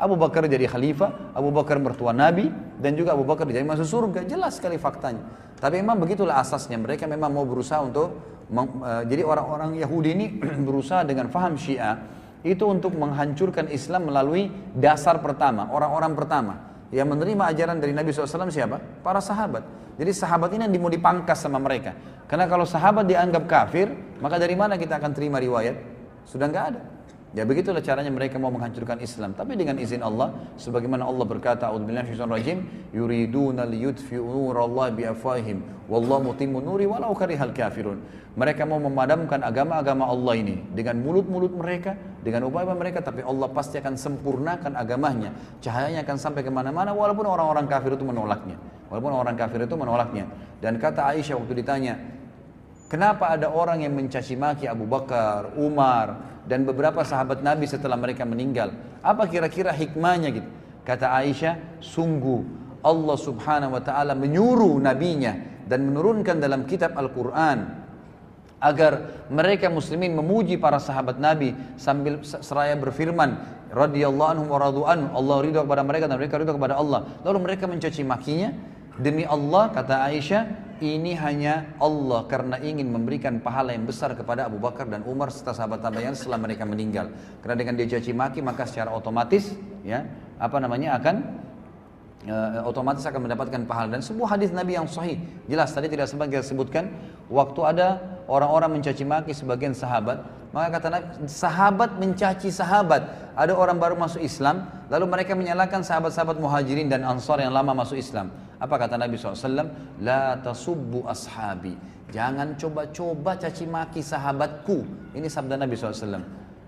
Abu Bakar jadi khalifah, Abu Bakar mertua Nabi, dan juga Abu Bakar jadi masuk surga. Jelas sekali faktanya. Tapi memang begitulah asasnya. Mereka memang mau berusaha untuk, uh, jadi orang-orang Yahudi ini berusaha dengan faham Syiah, itu untuk menghancurkan Islam melalui dasar pertama, orang-orang pertama. Yang menerima ajaran dari Nabi SAW siapa? Para sahabat. Jadi sahabat ini yang mau dipangkas sama mereka. Karena kalau sahabat dianggap kafir, maka dari mana kita akan terima riwayat? Sudah nggak ada. Ya begitulah caranya mereka mau menghancurkan Islam. Tapi dengan izin Allah, sebagaimana Allah berkata, rajim, yuriduna liyudfi'u nurallahi wallahu nuri walau karihal kafirun." Mereka mau memadamkan agama-agama Allah ini dengan mulut-mulut mereka dengan upaya mereka, tapi Allah pasti akan sempurnakan agamanya. Cahayanya akan sampai ke mana-mana, walaupun orang-orang kafir itu menolaknya. Walaupun orang kafir itu menolaknya. Dan kata Aisyah waktu ditanya, kenapa ada orang yang mencaci maki Abu Bakar, Umar, dan beberapa sahabat Nabi setelah mereka meninggal? Apa kira-kira hikmahnya gitu? Kata Aisyah, sungguh Allah subhanahu wa ta'ala menyuruh nabinya dan menurunkan dalam kitab Al-Quran agar mereka muslimin memuji para sahabat Nabi sambil seraya berfirman radhiyallahu anhum wa radu'an Allah ridha kepada mereka dan mereka ridha kepada Allah lalu mereka mencaci makinya demi Allah kata Aisyah ini hanya Allah karena ingin memberikan pahala yang besar kepada Abu Bakar dan Umar serta sahabat tabi'in setelah mereka meninggal. Karena dengan dia caci maki maka secara otomatis ya apa namanya akan uh, otomatis akan mendapatkan pahala. Dan sebuah hadis Nabi yang sahih jelas tadi tidak sempat kita sebutkan waktu ada orang-orang mencaci maki sebagian sahabat maka kata Nabi sahabat mencaci sahabat. Ada orang baru masuk Islam lalu mereka menyalahkan sahabat-sahabat muhajirin dan ansar yang lama masuk Islam apa kata Nabi SAW la tasubbu ashabi jangan coba-coba caci maki sahabatku ini sabda Nabi SAW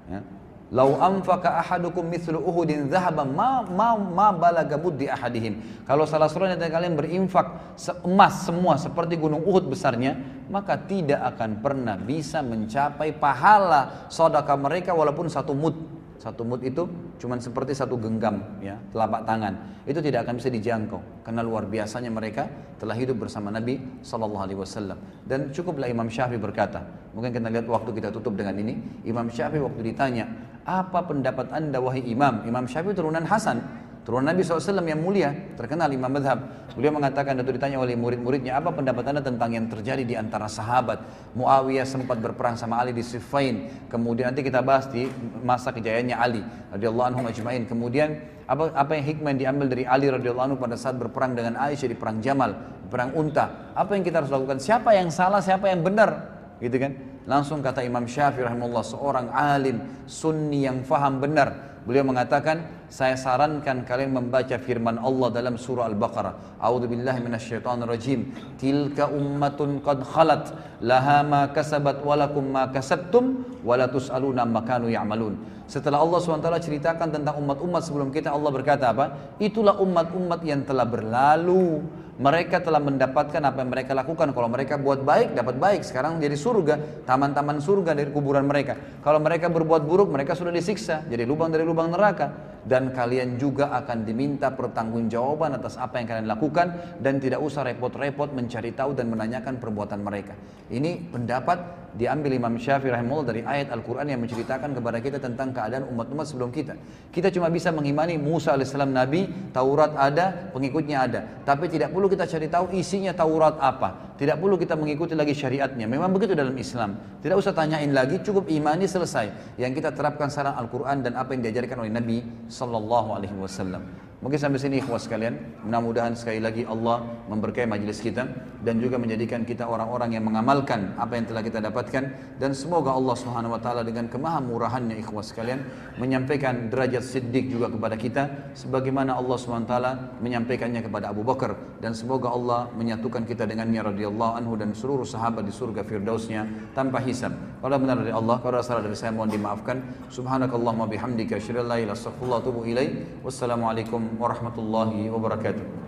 ya. Lau anfaka ahadukum mithlu Uhudin zahaban ma ma ma balaga buddi ahadihim. Kalau salah seorang dari kalian berinfak emas semua seperti gunung Uhud besarnya, maka tidak akan pernah bisa mencapai pahala sedekah mereka walaupun satu mud. Satu mud itu cuma seperti satu genggam ya, telapak tangan. Itu tidak akan bisa dijangkau karena luar biasanya mereka telah hidup bersama Nabi sallallahu alaihi wasallam. Dan cukuplah Imam Syafi'i berkata, mungkin kita lihat waktu kita tutup dengan ini, Imam Syafi'i waktu ditanya, "Apa pendapat Anda wahai Imam?" Imam Syafi'i turunan Hasan, Turun Nabi SAW yang mulia, terkenal imam madhab. Beliau mengatakan, itu ditanya oleh murid-muridnya, apa pendapat anda tentang yang terjadi di antara sahabat? Muawiyah sempat berperang sama Ali di Siffin. Kemudian nanti kita bahas di masa kejayaannya Ali radhiyallahu anhu. Kemudian apa, apa yang hikmah yang diambil dari Ali radhiyallahu anhu pada saat berperang dengan Aisyah di perang Jamal, perang Unta? Apa yang kita harus lakukan? Siapa yang salah, siapa yang benar? Gitu kan? Langsung kata Imam Syafi'i rahimahullah seorang alim sunni yang faham benar Beliau mengatakan, saya sarankan kalian membaca firman Allah dalam surah Al-Baqarah. A'udzu billahi minasyaitonir rajim. Tilka ummatun qad khalat laha ma kasabat wa lakum ma kasabtum wa la tus'aluna amma kanu ya'malun. Setelah Allah SWT ceritakan tentang umat-umat sebelum kita, Allah berkata apa? Itulah umat-umat yang telah berlalu mereka telah mendapatkan apa yang mereka lakukan. Kalau mereka buat baik, dapat baik. Sekarang jadi surga, taman-taman surga dari kuburan mereka. Kalau mereka berbuat buruk, mereka sudah disiksa. Jadi lubang dari lubang neraka. Dan kalian juga akan diminta pertanggungjawaban atas apa yang kalian lakukan. Dan tidak usah repot-repot mencari tahu dan menanyakan perbuatan mereka. Ini pendapat diambil Imam Syafi'i rahimahullah dari ayat Al-Quran yang menceritakan kepada kita tentang keadaan umat-umat sebelum kita. Kita cuma bisa mengimani Musa alaihissalam Nabi, Taurat ada, pengikutnya ada. Tapi tidak perlu kita cari tahu isinya Taurat apa. Tidak perlu kita mengikuti lagi syariatnya. Memang begitu dalam Islam. Tidak usah tanyain lagi, cukup imani selesai. Yang kita terapkan saran Al-Quran dan apa yang diajarkan oleh Nabi Sallallahu Alaihi Wasallam. Mungkin sampai sini ikhwas sekalian. Mudah-mudahan sekali lagi Allah memberkahi majelis kita dan juga menjadikan kita orang-orang yang mengamalkan apa yang telah kita dapatkan dan semoga Allah Subhanahu wa taala dengan kemahamurahannya ikhwas sekalian menyampaikan derajat siddiq juga kepada kita sebagaimana Allah Subhanahu wa taala menyampaikannya kepada Abu Bakar dan semoga Allah menyatukan kita dengannya radhiyallahu anhu dan seluruh sahabat di surga firdausnya tanpa hisab. Kalau benar dari Allah, kalau salah dari saya mohon dimaafkan. Subhanakallahumma bihamdika asyhadu an la ilaha illa anta astaghfiruka wa. Wassalamualaikum warahmatullahi wabarakatuh